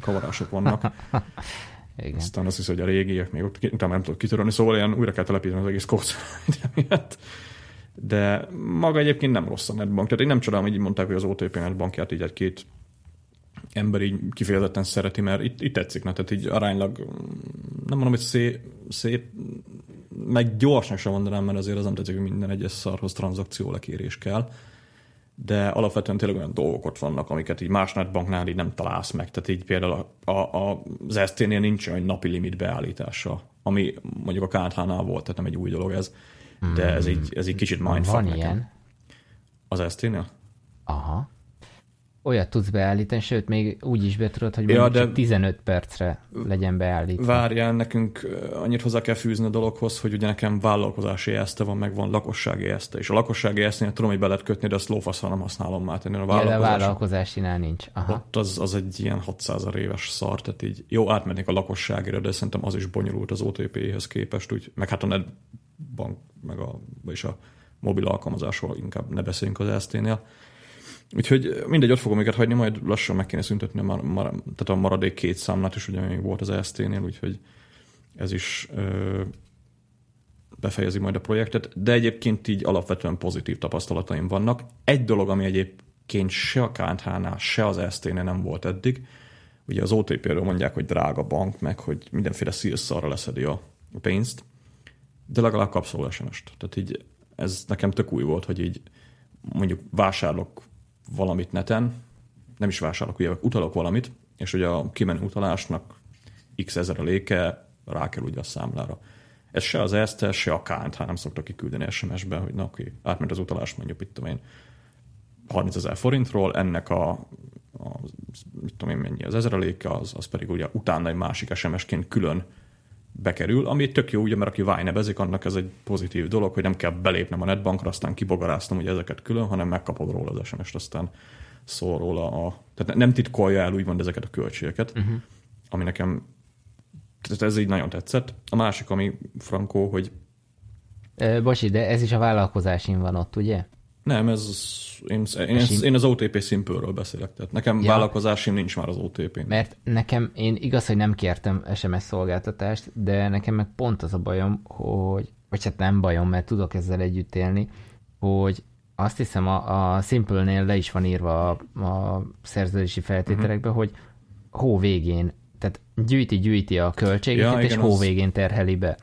kavarások vannak. Igen. Aztán azt hiszem, hogy a régiek még ott utána nem tudod kitörölni, szóval ilyen újra kell telepíteni az egész kódot De maga egyébként nem rossz a netbank. Tehát én nem csodálom, hogy így mondták, hogy az OTP netbankját így egy-két ember így kifejezetten szereti, mert itt, itt tetszik, ne? tehát így aránylag nem mondom, hogy szép, szép meg gyorsnak sem mondanám, mert azért az nem tetszik, hogy minden egyes szarhoz tranzakció lekérés kell, de alapvetően tényleg olyan dolgok ott vannak, amiket így más netbanknál így nem találsz meg. Tehát így például a, a, az ST-nél nincs olyan napi limit beállítása, ami mondjuk a KTH-nál volt, tehát nem egy új dolog ez, de ez így, ez így kicsit mindfuck
Van nekem. ilyen?
Az ST-nél?
Aha olyat tudsz beállítani, sőt, még úgy is be tudod, hogy ja, de 15 percre legyen beállítva.
Várjál, nekünk annyit hozzá kell fűzni a dologhoz, hogy ugye nekem vállalkozási eszte van, meg van lakossági eszte, és a lakossági eszte tudom, hogy be lehet kötni, de azt lófaszra nem használom már.
Tenni. A vállalkozás, ja, a vállalkozásinál nincs. Aha.
Ott az, az egy ilyen 600 éves szar, tehát így jó, átmennék a lakosságira, de szerintem az is bonyolult az OTP-hez képest, úgy, meg hát a bank, meg a, és a mobil alkalmazásról inkább ne beszéljünk az ST-nél. Úgyhogy mindegy, ott fogom őket hagyni, majd lassan meg kéne szüntetni a, mar- mar- tehát a maradék két számlát is, ugye még volt az EST-nél, úgyhogy ez is ö, befejezi majd a projektet, de egyébként így alapvetően pozitív tapasztalataim vannak. Egy dolog, ami egyébként ként se a KNH-nál, se az ST-nél nem volt eddig. Ugye az OTP-ről mondják, hogy drága bank, meg hogy mindenféle szírszarra leszedi a pénzt, de legalább kapsz róla SMS-t. Tehát így ez nekem tök új volt, hogy így mondjuk vásárolok valamit neten, nem is vásárolok, ugye utalok valamit, és ugye a kimenő utalásnak x ezer a léke rákerül ugye a számlára. Ez se az ezt, se a kánt, hát nem szoktak kiküldeni SMS-be, hogy na oké, átment az utalás mondjuk, itt tudom én, 30 ezer forintról, ennek a, a mit tudom én mennyi az ezereléke, az, az pedig ugye utána egy másik SMS-ként külön bekerül, ami tök jó, ugye, mert aki vájnebezik, annak ez egy pozitív dolog, hogy nem kell belépnem a netbankra, aztán kibogaráztam ugye ezeket külön, hanem megkapod róla az SMS-t, aztán szól róla a... Tehát nem titkolja el úgymond ezeket a költségeket, uh-huh. ami nekem tehát ez így nagyon tetszett. A másik, ami frankó, hogy...
E, bocsi, de ez is a vállalkozásin van ott, ugye?
Nem, ez én, én, én az OTP simple beszélek, tehát nekem ja. vállalkozásim nincs már az OTP-n.
Mert nekem, én igaz, hogy nem kértem SMS szolgáltatást, de nekem meg pont az a bajom, hogy, vagy hát nem bajom, mert tudok ezzel együtt élni, hogy azt hiszem a, a Simple-nél le is van írva a, a szerződési feltételekbe, uh-huh. hogy hó végén, tehát gyűjti-gyűjti a költségeket, ja, és hó végén terheli be.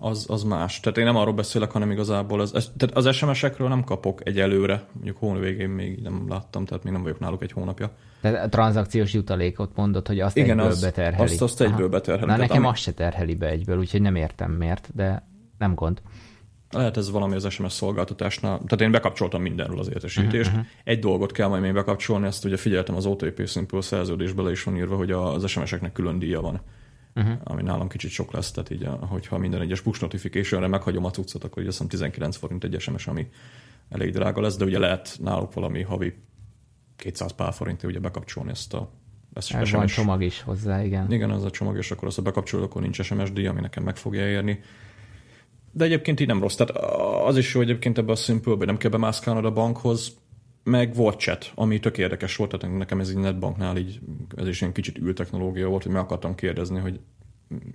Az, az más. Tehát én nem arról beszélek, hanem igazából az, tehát az SMS-ekről nem kapok egy előre, mondjuk hónap végén még nem láttam, tehát még nem vagyok náluk egy hónapja.
Tehát a tranzakciós jutalékot mondod, hogy azt Igen, egyből az, beterheli.
Azt, azt egyből Aha. beterheli.
Na nekem ami... azt se terheli be egyből, úgyhogy nem értem miért, de nem gond.
Lehet ez valami az SMS szolgáltatásnál. Tehát én bekapcsoltam mindenről az értesítést. Uh-huh. Egy dolgot kell majd még bekapcsolni, ezt ugye figyeltem az OTP Simple szerződésbe le is van írva, hogy az SMS-eknek külön díja van. Uh-huh. Ami nálam kicsit sok lesz, tehát így, hogyha minden egyes push notificationre meghagyom a cuccot, akkor ugye azt 19 forint egy SMS, ami elég drága lesz, de ugye lehet náluk valami havi 200 pár forint, ugye bekapcsolni ezt a
ezt Ez van csomag is hozzá, igen.
Igen, az a csomag, és akkor azt ha bekapcsolod, akkor nincs SMS díj, ami nekem meg fogja érni de egyébként így nem rossz. Tehát az is jó egyébként ebbe a simple nem kell bemászkálnod a bankhoz, meg volt chat, ami tök érdekes volt, tehát nekem ez egy netbanknál így, ez is ilyen kicsit ül technológia volt, hogy meg akartam kérdezni, hogy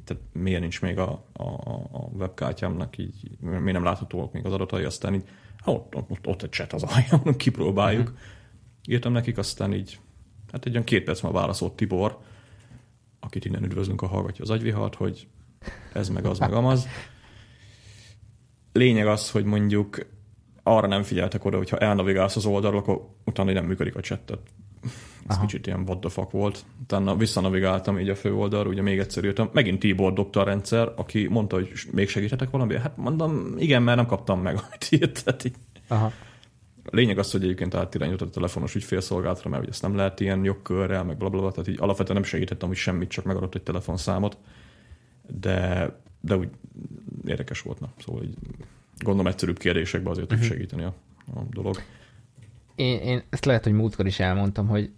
tehát miért nincs még a, a, a webkártyámnak így, miért nem láthatóak még az adatai, aztán így, ott, ott, ott egy chat az alján, kipróbáljuk. Uh-huh. Írtam nekik, aztán így, hát egy olyan két perc már válaszolt Tibor, akit innen üdvözlünk a hallgatja az agyvihart, hogy ez meg az meg amaz lényeg az, hogy mondjuk arra nem figyeltek oda, hogyha elnavigálsz az oldalról, akkor utána nem működik a chat. Ez Aha. kicsit ilyen what the fuck volt. Utána visszanavigáltam így a főoldalra, ugye még egyszer írtam. Megint Tibor dobta a rendszer, aki mondta, hogy még segíthetek valami. Hát mondom, igen, mert nem kaptam meg, amit írt. Tehát így. Aha. Lényeg az, hogy egyébként átirányított a telefonos ügyfélszolgálatra, mert ugye ezt nem lehet ilyen jogkörrel, meg blablabla, tehát így alapvetően nem segítettem hogy semmit, csak megadott egy telefonszámot. De de úgy érdekes volt. Na. Szóval így gondolom egyszerűbb kérdésekbe azért tud uh-huh. segíteni a, a dolog.
Én, én ezt lehet, hogy múltkor is elmondtam, hogy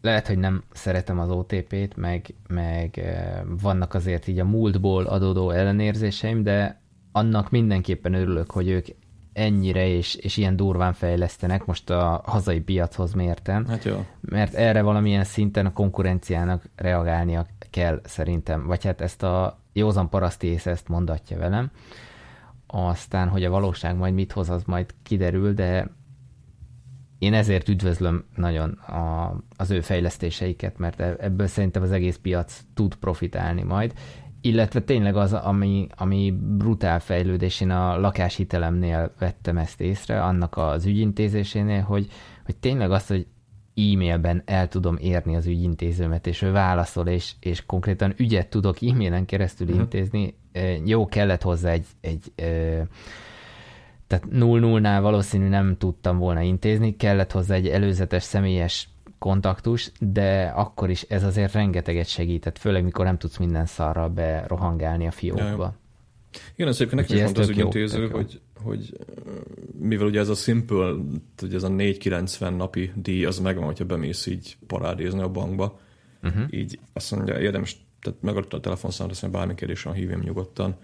lehet, hogy nem szeretem az OTP-t, meg, meg eh, vannak azért így a múltból adódó ellenérzéseim, de annak mindenképpen örülök, hogy ők ennyire és, és ilyen durván fejlesztenek most a hazai piachoz mérten.
Hát jó.
Mert erre valamilyen szinten a konkurenciának reagálnia kell szerintem. Vagy hát ezt a józan paraszti ész ezt mondatja velem. Aztán, hogy a valóság majd mit hoz, az majd kiderül, de én ezért üdvözlöm nagyon a, az ő fejlesztéseiket, mert e, ebből szerintem az egész piac tud profitálni majd. Illetve tényleg az, ami, ami brutál fejlődés, én a lakáshitelemnél vettem ezt észre, annak az ügyintézésénél, hogy, hogy tényleg az, hogy e-mailben el tudom érni az ügyintézőmet, és ő válaszol, és, és konkrétan ügyet tudok e-mailen keresztül uh-huh. intézni. Jó, kellett hozzá egy, egy tehát 0-0-nál valószínű nem tudtam volna intézni, kellett hozzá egy előzetes személyes kontaktus, de akkor is ez azért rengeteget segített, főleg mikor nem tudsz minden szarral berohangálni a fiókba.
Igen, ez egyébként nekem is mondta az ügyintéző, hogy, hogy mivel ugye ez a simple, hogy ez a 490 napi díj, az megvan, hogyha bemész így parádézni a bankba, uh-huh. így azt mondja, érdemes, tehát megadta a telefonszámot, azt mondja, bármi kérdésen hívjam nyugodtan.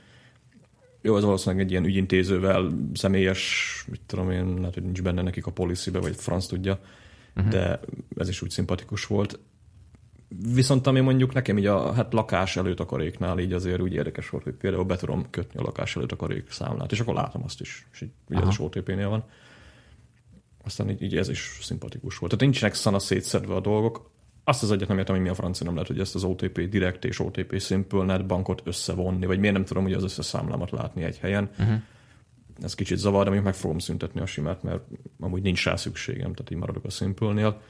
Jó, ez valószínűleg egy ilyen ügyintézővel személyes, mit tudom én, lehet, hogy nincs benne nekik a policybe, vagy franc tudja, uh-huh. de ez is úgy szimpatikus volt. Viszont ami mondjuk nekem így a hát lakás előtakaréknál így azért úgy érdekes volt, hogy például be tudom kötni a lakás előtakarék számlát, és akkor látom azt is, és így ugye az OTP-nél van, aztán így, így ez is szimpatikus volt. Tehát nincsenek szana szétszedve a dolgok. Azt az egyet nem értem, hogy mi a francia nem lehet, hogy ezt az OTP Direct és OTP Simple Net bankot összevonni, vagy miért nem tudom hogy az összeszámlámat látni egy helyen. Uh-huh. Ez kicsit zavar, de meg fogom szüntetni a simát, mert amúgy nincs rá szükségem, tehát így maradok a Simple-nél.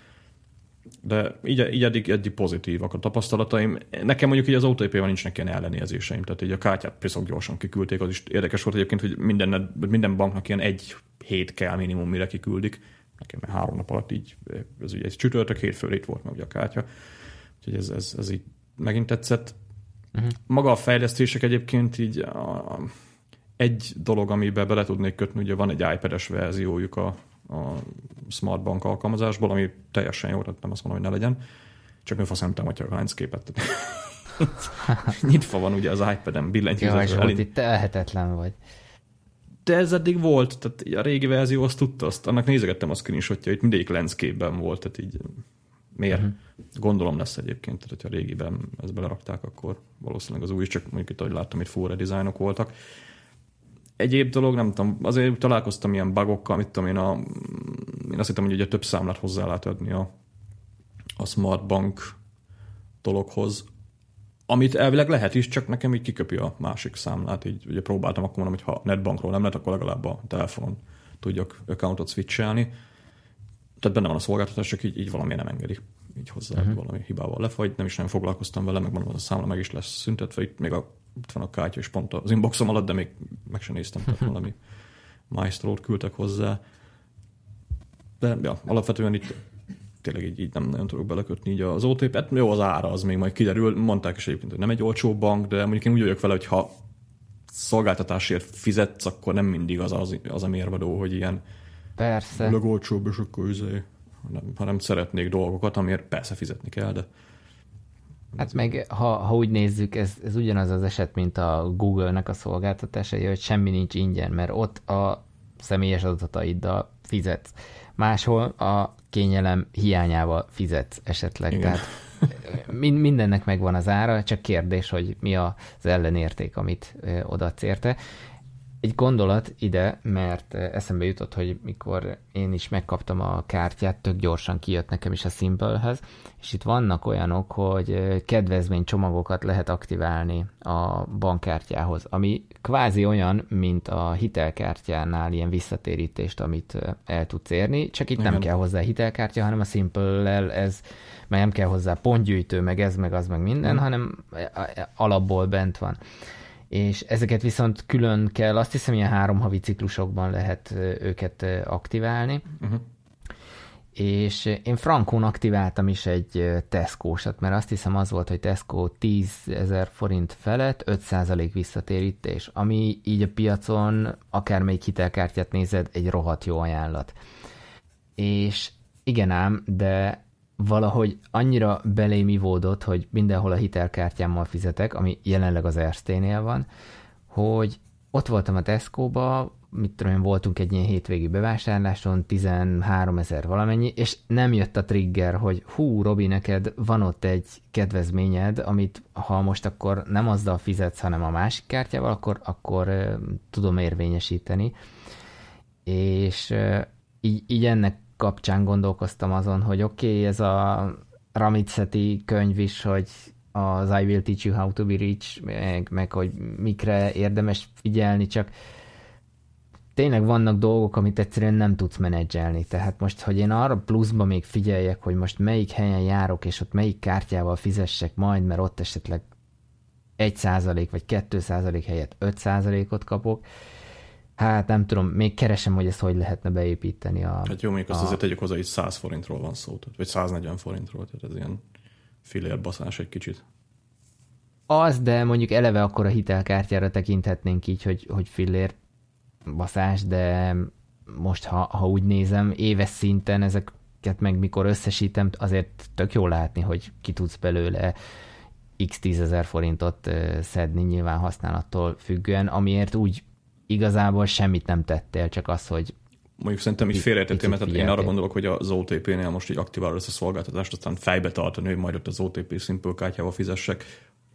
De így, így eddig, eddig pozitívak a tapasztalataim. Nekem mondjuk így az OTP-vel nincsenek ilyen ellenérzéseim, tehát így a kártyát piszok gyorsan kiküldték, az is érdekes volt egyébként, hogy minden, minden banknak ilyen egy hét kell minimum, mire kiküldik. Nekem három nap alatt így, ez ugye egy csütörtök, hétfőre itt volt meg ugye a kártya. Úgyhogy ez, ez, ez így megint tetszett. Uh-huh. Maga a fejlesztések egyébként így a, egy dolog, amiben bele tudnék kötni, ugye van egy iPad-es verziójuk a, a Smart Bank alkalmazásból, ami teljesen jó, tehát nem azt mondom, hogy ne legyen, csak fasz nem támadja a landscape-et. Nyitva van ugye az iPad-en billentyűzetve.
Jó, elint... itt tehetetlen vagy.
De ez eddig volt, tehát a régi verzió azt tudta, azt, annak nézegettem a screenshotjait, mindegyik landscape-ben volt, tehát így miért? Uh-huh. Gondolom lesz egyébként, tehát a régiben ezt belerakták, akkor valószínűleg az új is, csak mondjuk itt, ahogy láttam, itt full redesignok voltak egyéb dolog, nem tudom, azért találkoztam ilyen bugokkal, mit tudom én, a, én azt hittem, hogy ugye több számlát hozzá lehet adni a, a Smart Bank dologhoz, amit elvileg lehet is, csak nekem így kiköpi a másik számlát, így ugye próbáltam, akkor mondom, hogy ha netbankról nem lehet, akkor legalább a telefonon tudjak accountot switchelni. Tehát benne van a szolgáltatás, csak így, így valami nem engedi így hozzá, uh-huh. valami hibával lefagy, nem is nagyon foglalkoztam vele, meg mondom, az a számla meg is lesz szüntetve, itt még a itt van a kártya, és pont az inboxom alatt, de még meg sem néztem, tehát valami maestro küldtek hozzá. De ja, alapvetően itt tényleg így, így nem nagyon tudok belekötni így az OTP. Hát jó, az ára az még majd kiderül. Mondták is egyébként, hogy nem egy olcsó bank, de mondjuk én úgy vagyok vele, hogy ha szolgáltatásért fizetsz, akkor nem mindig az, az, az a mérvadó, hogy ilyen
Persze.
legolcsóbb, és akkor üzé, hanem, hanem szeretnék dolgokat, amiért persze fizetni kell, de
Hát meg, ha, ha úgy nézzük, ez, ez ugyanaz az eset, mint a Google-nek a szolgáltatásai, hogy semmi nincs ingyen, mert ott a személyes adataiddal fizetsz. Máshol a kényelem hiányával fizetsz esetleg. Igen. Tehát mindennek megvan az ára, csak kérdés, hogy mi az ellenérték, amit odaadsz érte egy gondolat ide, mert eh, eszembe jutott, hogy mikor én is megkaptam a kártyát, tök gyorsan kijött nekem is a Simple-hez, és itt vannak olyanok, hogy eh, kedvezménycsomagokat lehet aktiválni a bankkártyához, ami kvázi olyan, mint a hitelkártyánál ilyen visszatérítést, amit eh, el tudsz érni, csak itt Igen. nem kell hozzá hitelkártya, hanem a Simple-lel ez, mert nem kell hozzá pontgyűjtő, meg ez, meg az, meg minden, hmm. hanem alapból bent van és ezeket viszont külön kell, azt hiszem, ilyen három havi ciklusokban lehet őket aktiválni. Uh-huh. És én frankón aktiváltam is egy Tesco-sat, mert azt hiszem az volt, hogy Tesco 10 ezer forint felett 5% visszatérítés, ami így a piacon, akármelyik hitelkártyát nézed, egy rohadt jó ajánlat. És igen ám, de valahogy annyira belém ivódott, hogy mindenhol a hitelkártyámmal fizetek, ami jelenleg az Ersténél van, hogy ott voltam a Tesco-ba, mit tudom én, voltunk egy ilyen hétvégi bevásárláson, 13 ezer valamennyi, és nem jött a trigger, hogy hú, Robi, neked van ott egy kedvezményed, amit ha most akkor nem azzal fizetsz, hanem a másik kártyával, akkor, akkor uh, tudom érvényesíteni. És uh, így, így ennek kapcsán gondolkoztam azon, hogy oké, okay, ez a Ramitseti könyv is, hogy az I will teach you how to be rich, meg, meg hogy mikre érdemes figyelni, csak tényleg vannak dolgok, amit egyszerűen nem tudsz menedzselni. Tehát most, hogy én arra pluszba még figyeljek, hogy most melyik helyen járok, és ott melyik kártyával fizessek majd, mert ott esetleg 1% vagy 2% helyett 5%-ot kapok, Hát nem tudom, még keresem, hogy ezt hogy lehetne beépíteni a...
Hát jó, még azt a... azért tegyük hozzá, hogy 100 forintról van szó, tehát, vagy 140 forintról, tehát ez ilyen filérbaszás egy kicsit.
Az, de mondjuk eleve akkor a hitelkártyára tekinthetnénk így, hogy, hogy fillér baszás, de most ha, ha úgy nézem, éves szinten ezeket meg mikor összesítem, azért tök jó látni, hogy ki tudsz belőle x tízezer forintot szedni nyilván használattól függően, amiért úgy igazából semmit nem tettél, csak az, hogy
Mondjuk szerintem így félrejtettél, mert én arra gondolok, hogy az OTP-nél most így aktiválod ezt a szolgáltatást, aztán fejbe tartani, hogy majd ott az OTP Simple kártyával fizessek.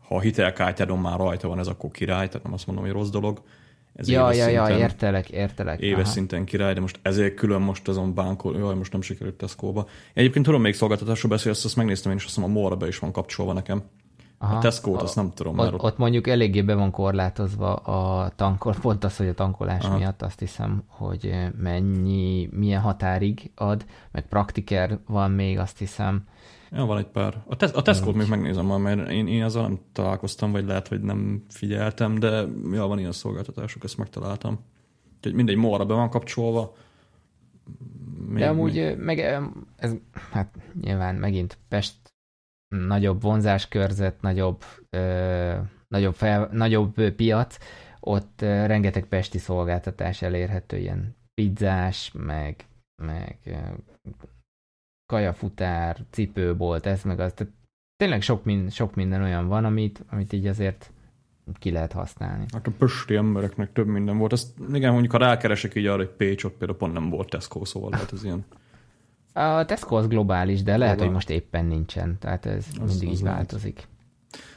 Ha a hitelkártyádon már rajta van ez, akkor király, tehát nem azt mondom, hogy rossz dolog. Ez
Ja, ja, ja,
szinten-
értelek, értelek.
éves
Aha.
szinten király, de most ezért külön most azon bánkol, jaj, most nem sikerült Tesco-ba. Egyébként tudom, még szolgáltatásról beszélsz, azt megnéztem én is, azt hiszem a be is van kapcsolva nekem.
Aha.
A Tesco-t azt nem tudom,
Ott,
ott,
ott mondjuk eléggé be van korlátozva a tankol, pont az, hogy a tankolás
Aha.
Miatt azt hiszem, hogy mennyi, milyen határig ad, meg praktiker van még, azt hiszem.
ja, van egy pár. A, Tes- a Tesco-t még megnézem majd, mert én, én azzal nem találkoztam, vagy lehet, hogy nem figyeltem, de ja, van ilyen szolgáltatások, ezt megtaláltam. Úgyhogy mindegy, Mora be van kapcsolva. Még,
De amúgy eh, meg ez, hát nyilván megint Pest nagyobb vonzáskörzet, nagyobb, ö, nagyobb, fel, nagyobb piac, ott ö, rengeteg pesti szolgáltatás elérhető, ilyen pizzás, meg, meg ö, kajafutár, cipőbolt, ez meg az. Tehát tényleg sok, min, sok minden olyan van, amit, amit így azért ki lehet használni.
Hát a pösti embereknek több minden volt. Ezt, igen, mondjuk ha rákeresek így arra, hogy Pécs, ott például pont nem volt Tesco, szóval lehet ez ilyen.
A Tesco az globális, de lehet,
Globál.
hogy most éppen nincsen, tehát ez
Az-
mindig
az
így
lehet.
változik.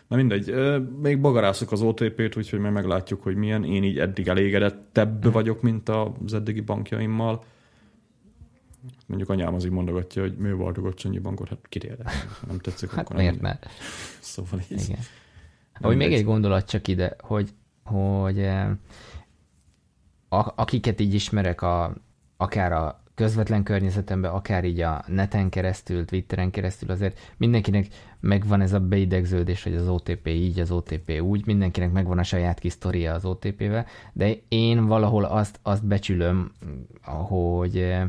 Na mindegy, még bagarászok az OTP-t, úgyhogy majd meglátjuk, hogy milyen. Én így eddig elégedettebb vagyok, mint az eddigi bankjaimmal. Mondjuk anyám az így mondogatja, hogy mi váltogatsz annyi bankot, hát kirélek. Nem tetszik,
Hát
akkor
miért
nem.
ne?
Szóval így.
Igen. Ahogy még egy gondolat csak ide, hogy, hogy eh, a, akiket így ismerek, a, akár a közvetlen környezetemben, akár így a neten keresztül, Twitteren keresztül, azért mindenkinek megvan ez a beidegződés, hogy az OTP így, az OTP úgy, mindenkinek megvan a saját kis sztoria az OTP-vel, de én valahol azt, azt becsülöm, hogy eh,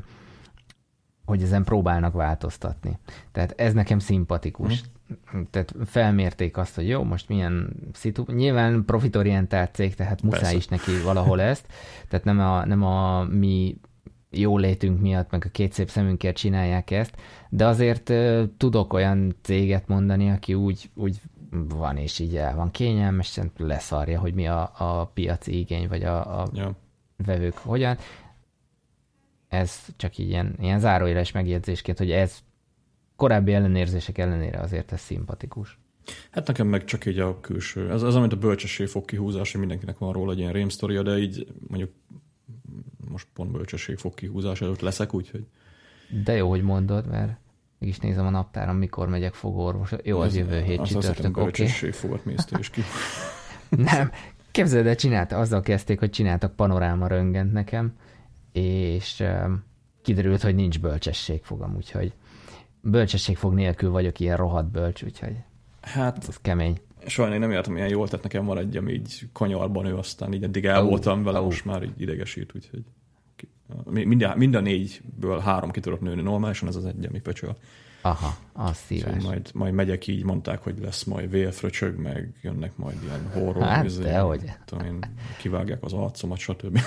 hogy ezen próbálnak változtatni. Tehát ez nekem szimpatikus. Tehát felmérték azt, hogy jó, most milyen szitu... Nyilván profitorientált cég, tehát muszáj
Persze.
is neki valahol ezt. Tehát nem a, nem a mi jó létünk miatt, meg a két szép szemünkért csinálják ezt, de azért tudok olyan céget mondani, aki úgy, úgy van és így el van kényelmesen, leszarja, hogy mi a, a piaci igény, vagy a, a
Ja.
vevők hogyan. Ez csak így ilyen, ilyen záróéles megjegyzésként, hogy ez korábbi ellenérzések ellenére azért ez szimpatikus.
Hát nekem meg csak így a külső. Ez az, amit a bölcsesség fog kihúzás, hogy mindenkinek van róla egy ilyen rémsztoria, de így mondjuk most pont bölcsesség fog kihúzás előtt leszek, úgyhogy
De jó, hogy mondod, mert mégis nézem a naptáron, mikor megyek fogorvos. Jó, az
Ez-
jövő hét
azt
csütörtök, oké.
mészte is ki.
Nem, képzeld el, csinálta, azzal kezdték, hogy csináltak panoráma röngent nekem, és um, kiderült, hogy nincs bölcsességfogam, úgyhogy bölcsességfog nélkül vagyok ilyen rohadt bölcs, úgyhogy
Hát
ez kemény.
Én nem jártam ilyen jól, tehát nekem ami így kanyarban ő, aztán így eddig el voltam vele, most már így idegesít, úgyhogy mind a, mind a négyből három ki tudok nőni normálisan, ez az egy, ami pöcsöl.
Aha, az szíves.
majd, majd megyek így, mondták, hogy lesz majd vélfröcsög, meg jönnek majd ilyen horror.
Hát,
izé,
dehogy.
Tudom én, kivágják az arcomat, stb.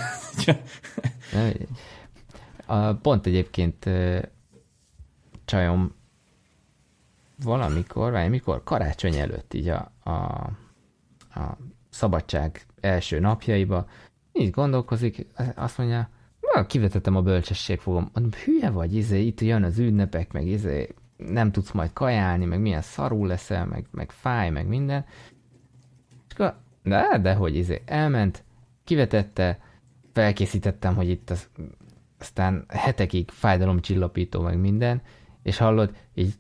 Pont egyébként csajom valamikor, vagy mikor, karácsony előtt így a, a, a szabadság első napjaiba, így gondolkozik, azt mondja, "Na, kivetettem a bölcsességfogom. Mondom, hülye vagy, izé, itt jön az ünnepek, meg izé, nem tudsz majd kajálni, meg milyen szarul leszel, meg, meg fáj, meg minden. És akkor, de, de hogy izé, elment, kivetette, felkészítettem, hogy itt az, aztán hetekig fájdalomcsillapító, meg minden, és hallod, így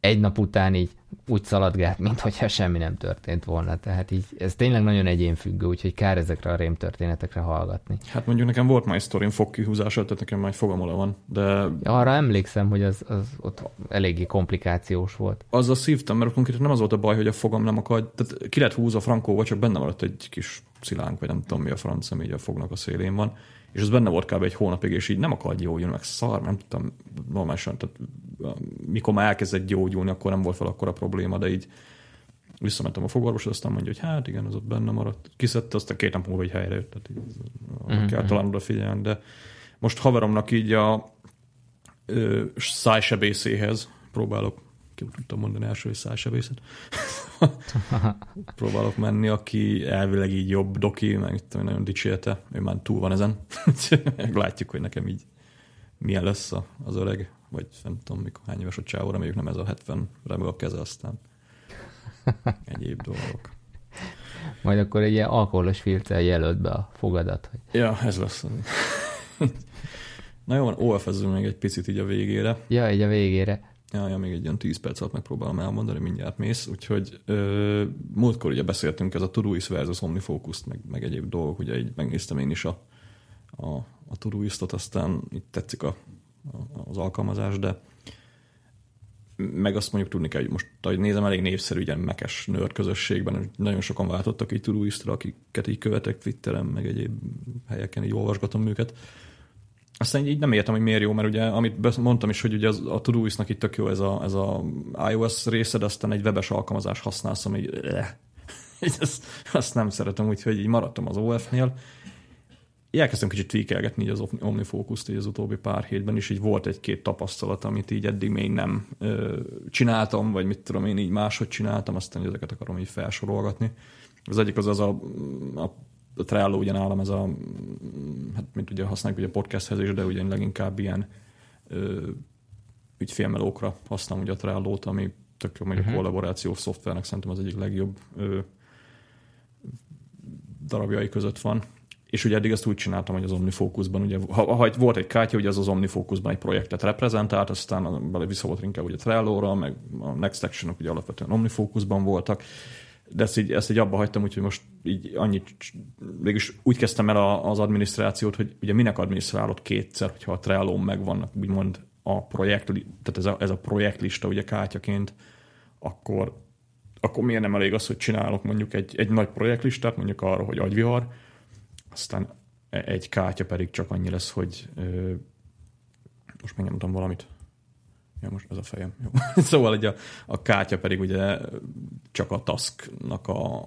egy nap után így úgy szaladgált, mintha semmi nem történt volna. Tehát így ez tényleg nagyon egyénfüggő, úgyhogy kár ezekre a rémtörténetekre hallgatni.
Hát mondjuk nekem volt már egy sztorim fogkihúzása, tehát nekem már egy fogamola van, de
Arra emlékszem, hogy az, az ott eléggé komplikációs volt.
azzal szívtam, mert konkrétan nem az volt a baj, hogy a fogam nem akad, tehát ki lett húzva frankóval, csak benne maradt egy kis szilánk, vagy nem tudom mi a franc, ami így a fognak a szélén van, és az benne volt kb. egy hónapig, és így nem akar gyógyulni, meg szar, nem tudtam normálisan, tehát mikor már elkezdett gyógyulni, akkor nem volt fel akkor a probléma, de így visszamentem a fogorvoshoz, aztán mondja, hogy hát igen, az ott benne maradt. Kiszedte, aztán két nap múlva, hogy helyre jött, tehát így,
Mhm,
kell talán odafigyelni, de most haveromnak így a ö, szájsebészéhez próbálok, ki tudtam mondani első, hogy szájsebészet. próbálok menni, aki elvileg így jobb doki, meg nagyon dicsérte, ő már túl van ezen. Látjuk, hogy nekem így milyen lesz az öreg, vagy nem tudom, mikor hány éves a csávó, reméljük nem ez a 70 remeg a keze, aztán egyéb dolgok.
Majd akkor egy ilyen alkoholos filccel jelölt be a fogadat. Hogy...
Ja, ez lesz. Na jó, van, olf még egy picit így a végére.
Ja, így a végére.
Ja, ja, még egy ilyen 10 perc alatt megpróbálom elmondani, mindjárt mész. Úgyhogy ö, múltkor ugye beszéltünk ez a Todoist versus OmniFocus, meg, meg egyéb dolgok, ugye így megnéztem én is a, a, a Todoistot, aztán itt tetszik a, az alkalmazás, de meg azt mondjuk tudni kell, hogy most, ahogy nézem, elég népszerű ilyen mekes nőr közösségben, nagyon sokan váltottak így Todoistra, akiket így követek Twitteren, meg egyéb helyeken, így olvasgatom őket aztán így nem értem, hogy miért jó, mert ugye, amit mondtam is, hogy ugye az, a Todoist-nak itt tök jó ez a, ez a iOS része, de aztán egy webes alkalmazás használsz, ami eh, ezt, azt nem szeretem, úgyhogy így maradtam az OF-nél. Elkezdtem kicsit tweakelgetni így az OmniFocus-t így az utóbbi pár hétben is, így volt egy-két tapasztalat, amit így eddig még nem ö, csináltam, vagy mit tudom én így máshogy csináltam, aztán ezeket akarom így felsorolgatni. Az egyik az az a, a a Trello ugye nálam ez a, hát mint ugye használjuk ugye podcasthez is, de ugye leginkább ilyen ö, ügyfélmelókra használom ugye a Trello-t, ami tök jó, uh-huh. a mhm. kollaborációs szoftvernek szerintem az egyik legjobb ö, darabjai között van. És ugye eddig ezt úgy csináltam, hogy az OmniFocusban, ugye, ha, ha volt egy kártya, ugye az az OmniFocusban egy projektet reprezentált, aztán bele vissza volt inkább ugye Trello-ra, meg a Next action ugye alapvetően OmniFocusban voltak, de ezt így, ezt így abba hagytam, úgyhogy most így annyit, mégis úgy kezdtem el a, az adminisztrációt, hogy ugye minek adminisztrálod kétszer, hogyha a trello megvannak úgymond a projekt, tehát ez a, ez a projektlista ugye kártyaként, akkor, akkor miért nem elég az, hogy csinálok mondjuk egy, egy nagy projektlistát, mondjuk arra, hogy agyvihar, aztán egy kártya pedig csak annyi lesz, hogy ö, most mondtam valamit. Ja, most ez a fejem. Jó. szóval ugye a, a kártya pedig ugye csak a tasknak a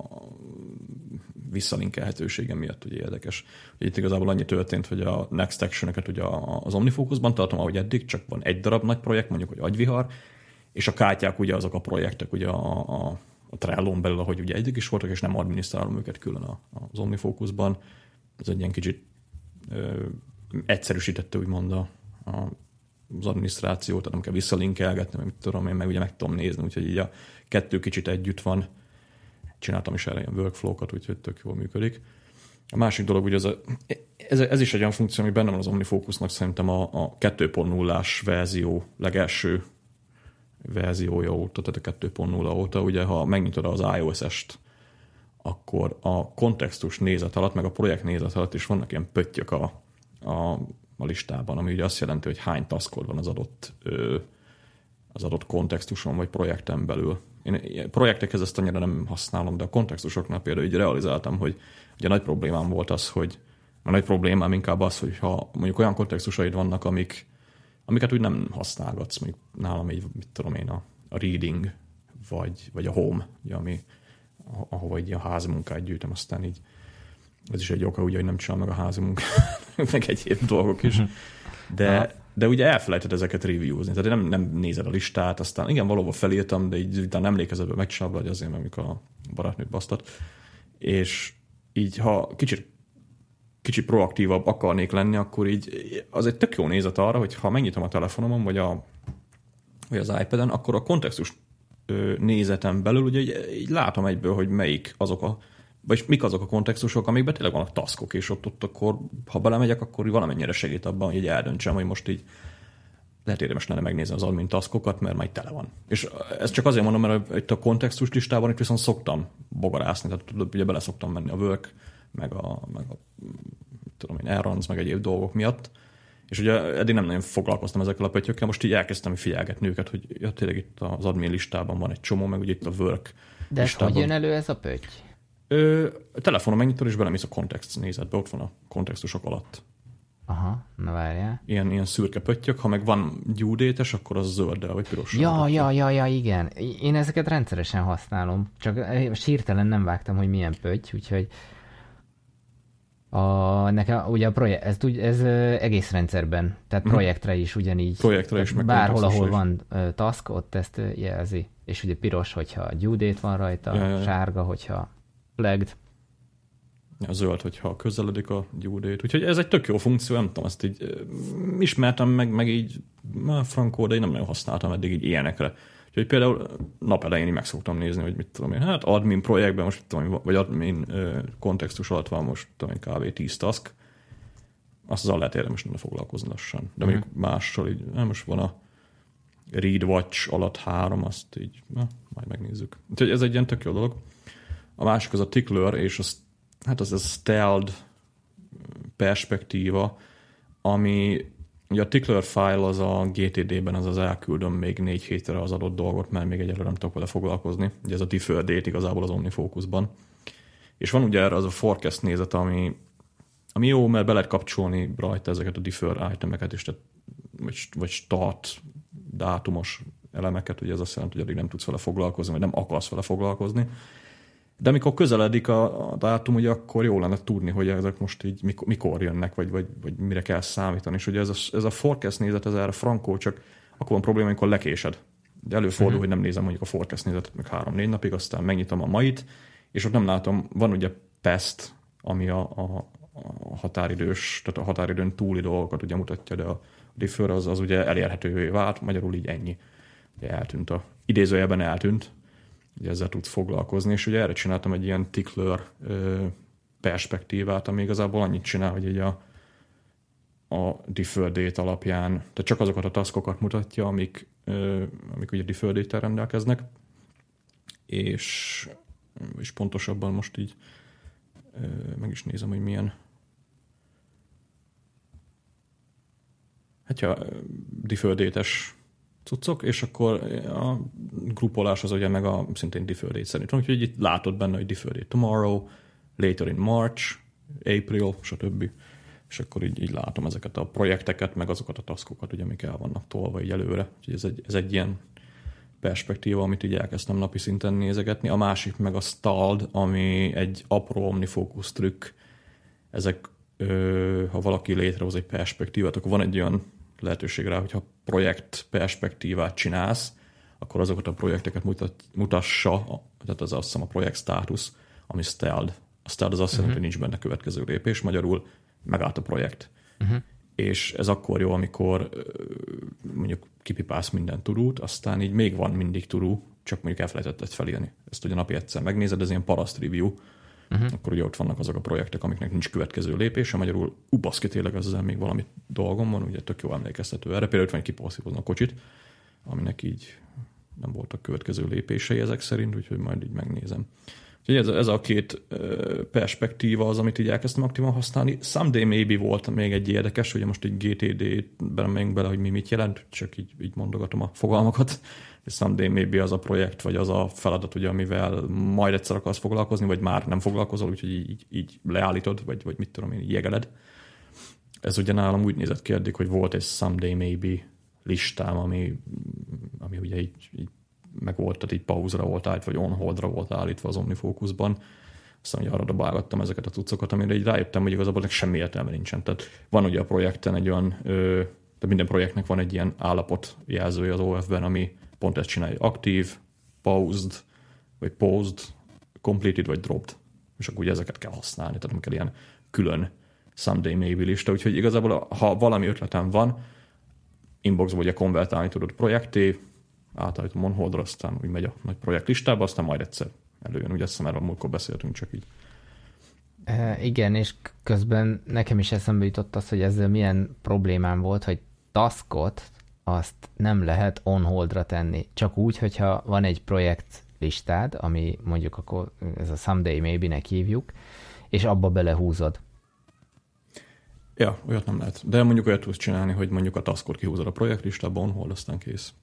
visszalinkelhetősége miatt ugye érdekes. Ugye itt igazából annyi történt, hogy a Next action ugye az OmniFocusban tartom, ahogy eddig, csak van egy darab nagy projekt, mondjuk, hogy agyvihar, és a kártyák ugye azok a projektek ugye a, a, a Trello-n belül, ahogy ugye eddig is voltak, és nem adminisztrálom őket külön az OmniFocusban. Ez egy ilyen kicsit ö, egyszerűsítette úgymond a, a az adminisztrációt, tehát nem kell visszalinkelgetni, meg mit tudom én, meg ugye meg tudom nézni, úgyhogy így a kettő kicsit együtt van. Csináltam is erre ilyen workflow-kat, úgyhogy tök jól működik. A másik dolog, ugye ez, a, ez, ez is egy olyan funkció, ami benne van az OmniFocusnak szerintem a, a 2.0-ás verzió legelső verziója óta, tehát a 2.0 óta, ugye ha megnyitod az iOS-est, akkor a kontextus nézet alatt, meg a projekt nézet alatt is vannak ilyen pöttyök a, a a listában, ami ugye azt jelenti, hogy hány taskod van az adott, az adott kontextuson vagy projekten belül. Én projektekhez ezt annyira nem használom, de a kontextusoknál például így realizáltam, hogy ugye nagy problémám volt az, hogy a nagy problémám inkább az, hogy ha mondjuk olyan kontextusaid vannak, amik, amiket úgy nem használgatsz, mondjuk nálam így, mit tudom én, a, a reading, vagy, vagy a home, ugye, ami, ahova egy a házmunkát gyűjtöm, aztán így ez is egy oka, ugye, hogy nem csinál meg a házi munkát, meg egyéb dolgok is. De, de ugye elfelejtett ezeket reviewzni. Tehát nem, nem nézed a listát, aztán igen, valóban felírtam, de így utána emlékezetben megcsinálva, vagy azért, mert amikor a barátnőt basztat. És így, ha kicsit kicsit proaktívabb akarnék lenni, akkor így az egy tök jó nézet arra, hogy ha megnyitom a telefonomon, vagy, a, vagy az iPad-en, akkor a kontextus nézetem belül ugye így, így látom egyből, hogy melyik azok a vagy mik azok a kontextusok, amikben tényleg vannak taskok, és ott, ott akkor, ha belemegyek, akkor valamennyire segít abban, hogy eldöntsem, hogy most így lehet érdemes lenne megnézni az admin taskokat, mert majd tele van. És ezt csak azért mondom, mert itt a kontextus listában itt viszont szoktam bogarászni, tehát tudod, ugye bele szoktam menni a work, meg a, meg a tudom én, errands, meg egyéb dolgok miatt. És ugye eddig nem nagyon foglalkoztam ezekkel a pöttyökkel, most így elkezdtem figyelgetni őket, hogy ja, tényleg itt az admin listában van egy csomó, meg ugye itt a work
De listában. hogy jön elő ez a pötty?
Ö, a telefonon megnyitod, és belemész a kontext nézetbe, ott van a kontextusok alatt.
Aha, na várjál.
Ilyen, ilyen szürke pöttyök, ha meg van gyúdétes, akkor az zölddel vagy piros.
Ja, ja, ja, ja, igen. Én ezeket rendszeresen használom, csak sírtelen nem vágtam, hogy milyen pötty, úgyhogy a, nekem ugye a projekt, ez, ez egész rendszerben, tehát mhm. projektre is ugyanígy.
Projektre is, meg
Bárhol, ahol is. van task, ott ezt jelzi. És ugye piros, hogyha due date van rajta, ja, sárga, hogyha flagged.
A zöld, hogyha közeledik a due date. Úgyhogy ez egy tök jó funkció, nem tudom, ezt így ismertem meg, meg így frankó, de én nem nagyon használtam eddig így ilyenekre. Úgyhogy például nap elején meg szoktam nézni, hogy mit tudom én, hát admin projektben most, tudom, vagy admin kontextus alatt van most, tudom én, kb. 10 task, azt az lehet érdemes lenne foglalkozni lassan. De mondjuk uh-huh. mással így, nem most van a Read Watch alatt három, azt így, na, majd megnézzük. Úgyhogy ez egy ilyen tök jó dolog. A másik az a Tickler, és az, hát az a stealth perspektíva, ami ugye a Tickler file az a GTD-ben, az az elküldöm még négy hétre az adott dolgot, mert még egyelőre nem tudok vele foglalkozni. Ugye ez a deferred date igazából az OmniFocusban. És van ugye erre az a forecast nézet, ami, ami jó, mert be lehet kapcsolni rajta ezeket a defer itemeket, és tehát, vagy, vagy start dátumos elemeket, ugye ez azt jelenti, hogy addig nem tudsz vele foglalkozni, vagy nem akarsz vele foglalkozni. De amikor közeledik a, a dátum, ugye akkor jó lenne tudni, hogy ezek most így mikor, mikor jönnek, vagy, vagy, vagy mire kell számítani. És ugye ez a, ez a forecast nézet, ez erre frankó, csak akkor van probléma, amikor lekésed. De előfordul, uh-huh. hogy nem nézem mondjuk a forecast nézetet meg három-négy napig, aztán megnyitom a mait, és ott nem látom, van ugye PEST, ami a, a, a határidős, tehát a határidőn túli dolgokat ugye mutatja, de a defer az, az ugye elérhetővé vált, magyarul így ennyi. Ugye eltűnt a, idézőjelben eltűnt, ugye ezzel tudsz foglalkozni, és ugye erre csináltam egy ilyen tickler perspektívát, ami igazából annyit csinál, hogy egy a, a deferred date alapján, tehát csak azokat a taskokat mutatja, amik, ö, amik ugye deferred date rendelkeznek, és, és pontosabban most így ö, meg is nézem, hogy milyen hát ja, deferred date-es cuccok, és akkor a grupolás az ugye meg a szintén deferred szerint. Úgyhogy itt látod benne, hogy deferred tomorrow, later in March, April, stb. És akkor így, így látom ezeket a projekteket, meg azokat a taskokat, ugye, amik el vannak tolva így előre. Úgyhogy ez egy, ez egy ilyen perspektíva, amit így elkezdtem napi szinten nézegetni. A másik meg a stalled, ami egy apró omnifókusz trükk. Ezek, ö, ha valaki létrehoz egy perspektívát, akkor van egy olyan lehetőség rá, hogyha projekt perspektívát csinálsz, akkor azokat a projekteket mutat, mutassa, tehát az azt hiszem a projekt státusz, ami stealth. A stealth az azt jelenti, uh-huh. hogy nincs benne következő lépés, magyarul megállt a projekt. Uh-huh. És ez akkor jó, amikor mondjuk kipipálsz minden turút, aztán így még van mindig turú, csak mondjuk elfelejtetted felírni. Ezt ugye napi egyszer megnézed, ez ilyen paraszt review, uh-huh. akkor ugye ott vannak azok a projektek, amiknek nincs következő lépése, magyarul ubaszki tényleg ezzel még valami dolgom van, ugye tök jó emlékeztető erre. Például ott van egy a kocsit, aminek így nem voltak következő lépései ezek szerint, úgyhogy majd így megnézem. Úgyhogy ez, ez a két perspektíva az, amit így elkezdtem aktívan használni. Someday maybe volt még egy érdekes, ugye most egy GTD-ben megyünk bele, hogy mi mit jelent, csak így, így mondogatom a fogalmakat és someday maybe az a projekt, vagy az a feladat, ugye, amivel majd egyszer akarsz foglalkozni, vagy már nem foglalkozol, úgyhogy így, így leállítod, vagy, vagy mit tudom én, így jegeled. Ez ugye nálam úgy nézett ki eddig, hogy volt egy someday maybe listám, ami, ami ugye így, így meg volt, tehát így pauzra volt állítva, vagy on holdra volt állítva az OmniFocusban. Aztán ugye arra dobálgattam ezeket a cuccokat, amire így rájöttem, hogy igazából semmi értelme nincsen. Tehát van ugye a projekten egy olyan, ö, de minden projektnek van egy ilyen állapot jelzője az OF-ben, ami pont ezt csinálja, aktív, paused, vagy paused, completed, vagy dropped. És akkor ugye ezeket kell használni, tehát nem kell ilyen külön someday maybe lista, úgyhogy igazából ha valami ötletem van, inboxba ugye konvertálni tudod projekté, átállítom onholdra, aztán úgy megy a nagy projekt listába, aztán majd egyszer előjön. Ugye ezt már a múltkor beszéltünk, csak így.
E, igen, és közben nekem is eszembe jutott az, hogy ezzel milyen problémám volt, hogy taskot, azt nem lehet on holdra tenni. Csak úgy, hogyha van egy projekt listád, ami mondjuk akkor ez a someday maybe-nek hívjuk, és abba belehúzod.
Ja, olyat nem lehet. De mondjuk olyat tudsz csinálni, hogy mondjuk a taskot kihúzod a projektlistába, on hold, aztán kész.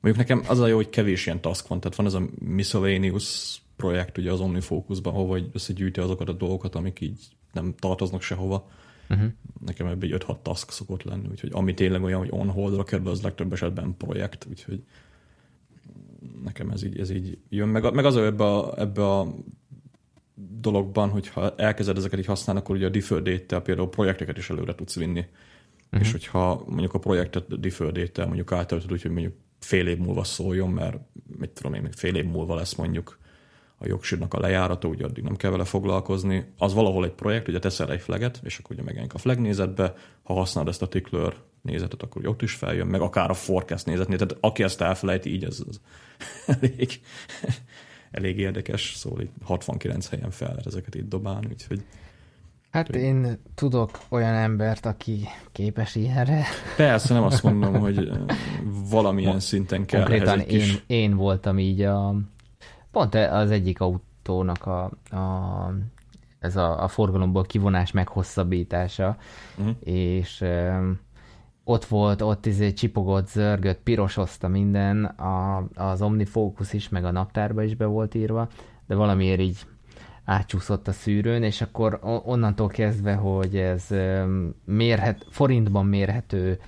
Mondjuk nekem az a jó, hogy kevés ilyen task van, tehát van ez a miscellaneous projekt ugye az OmniFocusban, ahova összegyűjti azokat a dolgokat, amik így nem tartoznak sehova Uh-huh. Nekem ebből egy 5-6 task szokott lenni, úgyhogy ami tényleg olyan, hogy on holdra kerül, az legtöbb esetben projekt, úgyhogy nekem ez így, ez így jön. Meg, meg az ebbe a, ebbe a dologban, hogyha elkezded ezeket így használni, akkor ugye a deferred date például projekteket is előre tudsz vinni. Uh-huh. És hogyha mondjuk a projektet deferred date mondjuk átöltöd úgy, hogy mondjuk fél év múlva szóljon, mert mit tudom én, még fél év múlva lesz mondjuk a jogsírnak a lejárata, ugye addig nem kell vele foglalkozni. Az valahol egy projekt, ugye teszel egy flaget, és akkor ugye megjelenik a flag nézetbe, ha használod ezt a tickler nézetet, akkor ott is feljön, meg akár a forecast nézetnél. Tehát aki ezt elfelejti, így ez, ez elég, elég érdekes, szóval itt 69 helyen fel lehet ezeket itt dobálni, úgyhogy
Hát én tudok olyan embert, aki képes ilyenre.
Persze, nem azt mondom, hogy valamilyen szinten kell
Konkrétan én, kis... én voltam így a... Pont az egyik autónak a, a ez a, a forgalomból kivonás meghosszabbítása, uh-huh. és ott volt, ott izé csipogott, zörgött, pirosozta minden, a, az OmniFocus is, meg a naptárba is be volt írva, de valamiért így átcsúszott a szűrőn, és akkor onnantól kezdve, hogy ez mérhet, forintban mérhető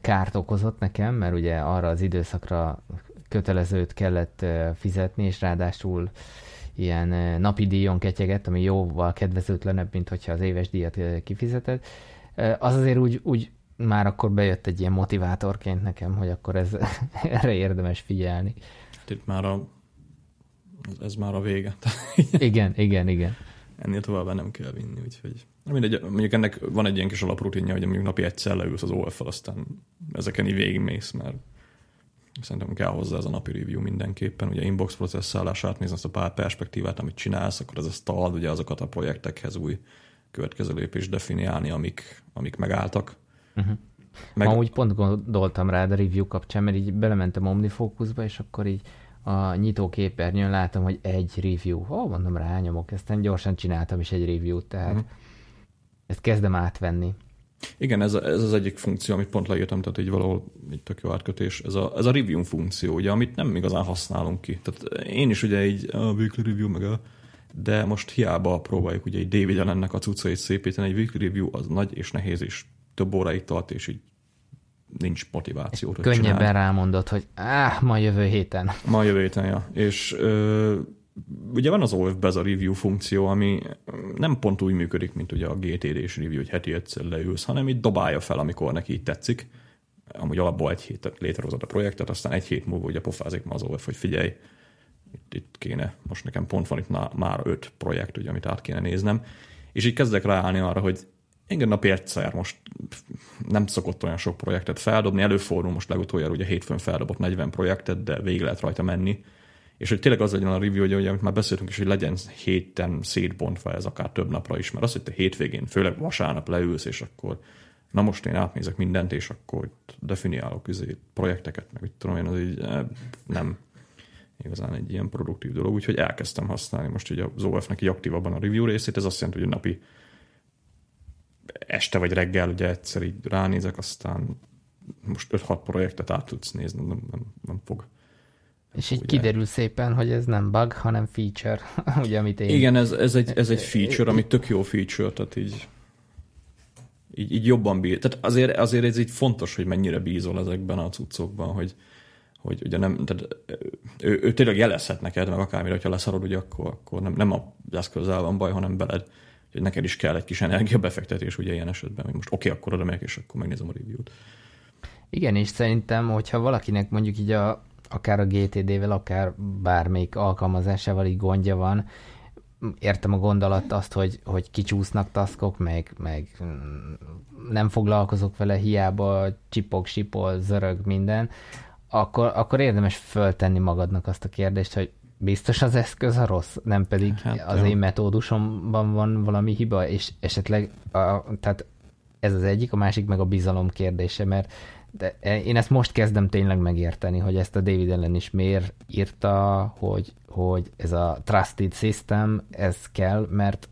kárt okozott nekem, mert ugye arra az időszakra kötelezőt kellett fizetni, és ráadásul ilyen napi díjon ketyegett, ami jóval kedvezőtlenebb, mint hogyha az éves díjat kifizetett. Az azért úgy, úgy már akkor bejött egy ilyen motivátorként nekem, hogy akkor ez, erre érdemes figyelni.
Itt már a, ez már a vége.
igen, igen, igen.
Ennél tovább nem kell vinni, úgyhogy mindegy, mondjuk ennek van egy ilyen kis alaprutinja, hogy mondjuk napi egyszer leülsz az OF-fel, aztán ezeken így végigmész, mert szerintem kell hozzá ez a napi review mindenképpen. Ugye inbox processzálás átnézni azt a pár perspektívát, amit csinálsz, akkor ez a stall, ugye azokat a projektekhez új következő lépés definiálni, amik, amik megálltak.
Uh-huh. Meg... Amúgy pont gondoltam rá a review kapcsán, mert így belementem OmniFocusba, és akkor így a nyitóképernyőn látom, hogy egy review. Ó, oh, mondom, rányomok, aztán gyorsan csináltam is egy review-t, tehát uh-huh. ezt kezdem átvenni.
Igen, ez, a, ez az egyik funkció, amit pont leírtam, tehát így valahol egy tök jó átkötés. Ez a, ez a review funkció, ugye, amit nem igazán használunk ki. Tehát én is ugye így a weekly review, meg a, de most hiába próbáljuk ugye egy David ennek a cuccait szépíteni, egy weekly review az nagy és nehéz, és több óráig tart, és így nincs motiváció.
Könnyebben rámondott, hogy áh, ma jövő héten.
Ma jövő héten, ja. És ö, ugye van az olf ez a review funkció, ami nem pont úgy működik, mint ugye a GTD-s review, hogy heti egyszer leülsz, hanem így dobálja fel, amikor neki így tetszik. Amúgy alapból egy hétet létrehozott a projektet, aztán egy hét múlva ugye pofázik ma az OLF, hogy figyelj, itt, itt kéne, most nekem pont van itt már öt projekt, ugye, amit át kéne néznem, és így kezdek ráállni arra, hogy igen, napi egyszer most nem szokott olyan sok projektet feldobni, előfordul most legutoljára ugye hétfőn feldobott 40 projektet, de végig lehet rajta menni, és hogy tényleg az legyen a review, hogy, hogy amit már beszéltünk is, hogy legyen héten szétbontva ez akár több napra is, mert az, hogy te hétvégén, főleg vasárnap leülsz, és akkor na most én átnézek mindent, és akkor definiálok üzé, projekteket, meg mit tudom én, az így eh, nem igazán egy ilyen produktív dolog, úgyhogy elkezdtem használni most ugye az OF-nek aktívabban a review részét, ez azt jelenti, hogy napi este vagy reggel ugye egyszer így ránézek, aztán most 5-6 projektet át tudsz nézni, nem, nem, nem fog
és így kiderül szépen, hogy ez nem bug, hanem feature, ugye, amit én...
Igen, ez, ez, egy, ez egy feature, ami tök jó feature, tehát így, így, így jobban bír. Tehát azért, azért ez így fontos, hogy mennyire bízol ezekben a cuccokban, hogy, hogy ugye nem, tehát ő, ő tényleg jelezhet neked, meg akármire, hogyha leszarod, ugye akkor, akkor nem, nem a eszközzel van baj, hanem beled, hogy neked is kell egy kis energiabefektetés ugye ilyen esetben, hogy most oké, okay, akkor oda megyek, és akkor megnézem a review-t.
Igen, és szerintem, hogyha valakinek mondjuk így a akár a GTD-vel, akár bármelyik alkalmazásával így gondja van, értem a gondolat azt, hogy, hogy kicsúsznak taszkok, meg, meg nem foglalkozok vele, hiába csipok, sipol, zörög minden, akkor, akkor érdemes föltenni magadnak azt a kérdést, hogy biztos az eszköz a rossz, nem pedig hát, az jó. én metódusomban van valami hiba, és esetleg, a, tehát ez az egyik, a másik meg a bizalom kérdése, mert de én ezt most kezdem tényleg megérteni, hogy ezt a David Ellen is miért írta, hogy, hogy ez a trusted system, ez kell, mert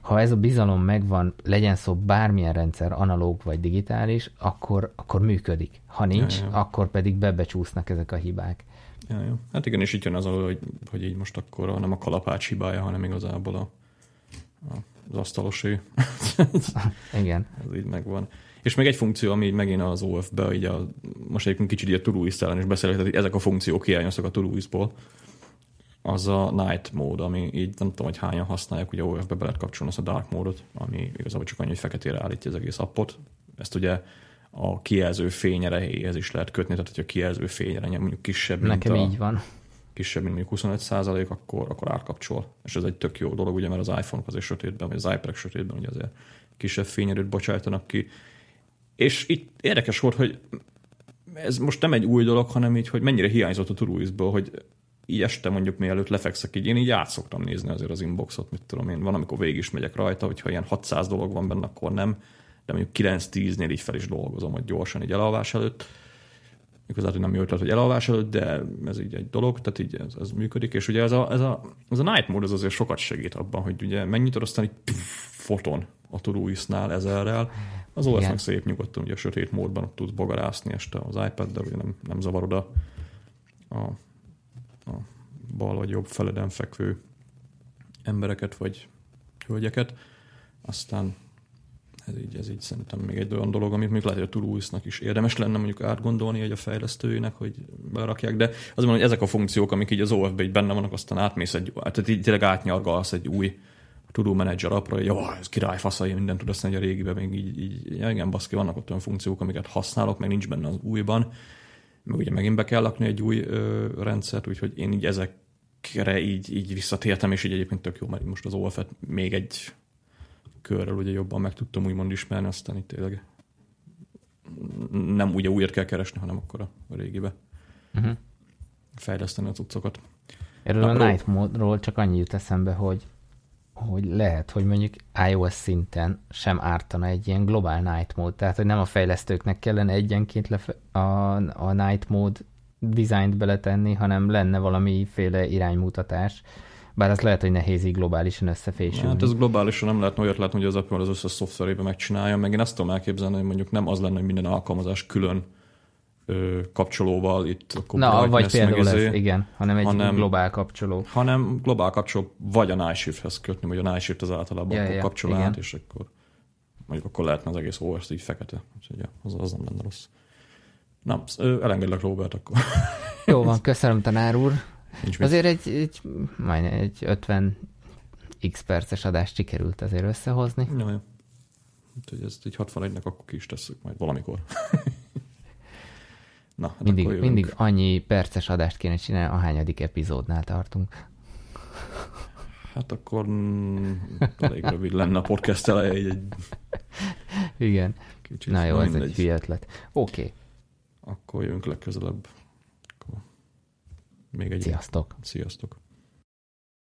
ha ez a bizalom megvan, legyen szó bármilyen rendszer, analóg vagy digitális, akkor, akkor működik. Ha nincs, ja, ja. akkor pedig bebecsúsznak ezek a hibák.
Ja, ja. Hát igen, és itt jön az, hogy, hogy így most akkor nem a kalapács hibája, hanem igazából a, a, az asztalosé.
igen.
Ez így megvan. És még egy funkció, ami megint az OF-be, így a, most egyébként kicsit a Todoist ellen is beszélek, tehát ezek a funkciók hiányoztak a Todoistból, az a night mód, ami így nem tudom, hogy hányan használják, ugye OF-be be lehet kapcsolni azt a dark módot, ami igazából csak annyi, hogy feketére állítja az egész appot. Ezt ugye a kijelző fényerehez is lehet kötni, tehát hogyha a kijelző fényere mondjuk kisebb,
Nekem
mint
a, így van.
kisebb, mint mondjuk 25 százalék, akkor, akkor átkapcsol. És ez egy tök jó dolog, ugye, mert az iPhone azért sötétben, vagy az iPad sötétben ugye azért kisebb fényerőt bocsájtanak ki, És itt érdekes volt, hogy ez most nem egy új dolog, hanem így, hogy mennyire hiányzott a Turuizból, hogy így este mondjuk mielőtt lefekszek, így én így át szoktam nézni azért az inboxot, mit tudom én, van, amikor végig is megyek rajta, hogyha ilyen 600 dolog van benne, akkor nem, de mondjuk 9-10-nél így fel is dolgozom, hogy gyorsan így elalvás előtt. Igazából nem jó ötlet, hogy elalvás előtt, de ez így egy dolog, tehát így ez, ez működik, és ugye ez a, ez a, ez a night mode az azért sokat segít abban, hogy ugye megnyitod, aztán így pff, foton a Turuisnál ezerrel, az OS meg szép nyugodtan, ugye a sötét módban ott tudsz bogarászni este az iPad-del, ugye nem, nem zavarod a, a, a bal vagy jobb feleden fekvő embereket vagy hölgyeket. Aztán ez így, ez így szerintem még egy olyan dolog, amit még lehet, hogy a Toulouse-nak is érdemes lenne mondjuk átgondolni egy a fejlesztőinek, hogy berakják, de az mondom, hogy ezek a funkciók, amik így az OFB így benne vannak, aztán átmész egy, tehát így tényleg átnyargalsz egy új Tudó Manager appra, hogy jó, ez király faszai, mindent tud azt a régiben, még így, így igen, baszki, vannak ott olyan funkciók, amiket használok, meg nincs benne az újban, meg ugye megint be kell lakni egy új ö, rendszert, úgyhogy én így ezekre így, így visszatértem, és így egyébként tök jó, mert most az OLF-et még egy körrel ugye jobban meg tudtam úgymond ismerni, aztán itt tényleg nem ugye újat kell keresni, hanem akkor a, régibe uh-huh. fejleszteni a cuccokat.
Erről Apró... a Night Mode-ról csak annyi jut eszembe, hogy hogy lehet, hogy mondjuk iOS szinten sem ártana egy ilyen globál night mode, tehát hogy nem a fejlesztőknek kellene egyenként lefe- a, a night mode dizájnt beletenni, hanem lenne valamiféle iránymutatás, bár az lehet, hogy nehéz így globálisan összefésülni.
Hát ez globálisan nem lehetne olyat látni, hogy az Apple az összes szoftverében megcsinálja, meg én azt tudom elképzelni, hogy mondjuk nem az lenne, hogy minden alkalmazás külön ö, kapcsolóval itt
akkor Na, vagy például ez, izé, igen, hanem egy hanem, globál kapcsoló.
Hanem globál kapcsoló, vagy a NiShift-hez kötni, vagy a NiShift az általában ja, ja, kapcsol át, és akkor mondjuk akkor lehetne az egész OS így fekete. Úgyhogy ja, az, az nem lenne rossz. Na, elengedlek Robert akkor.
Jó van, köszönöm tanár úr. Nincs azért egy, egy, majd egy 50 x perces adást sikerült azért összehozni.
Jó. Úgyhogy ezt így 61-nek akkor ki is tesszük majd valamikor.
Na, hát mindig, mindig annyi perces adást kéne csinálni, ahányadik epizódnál tartunk.
Hát akkor mm, elég rövid lenne a podcast eleje. Egy, egy...
Igen. Kicsit, Na jó, ez egy hülye ötlet. Oké. Okay.
Akkor jövünk legközelebb. Még egy
Sziasztok.
Sziasztok.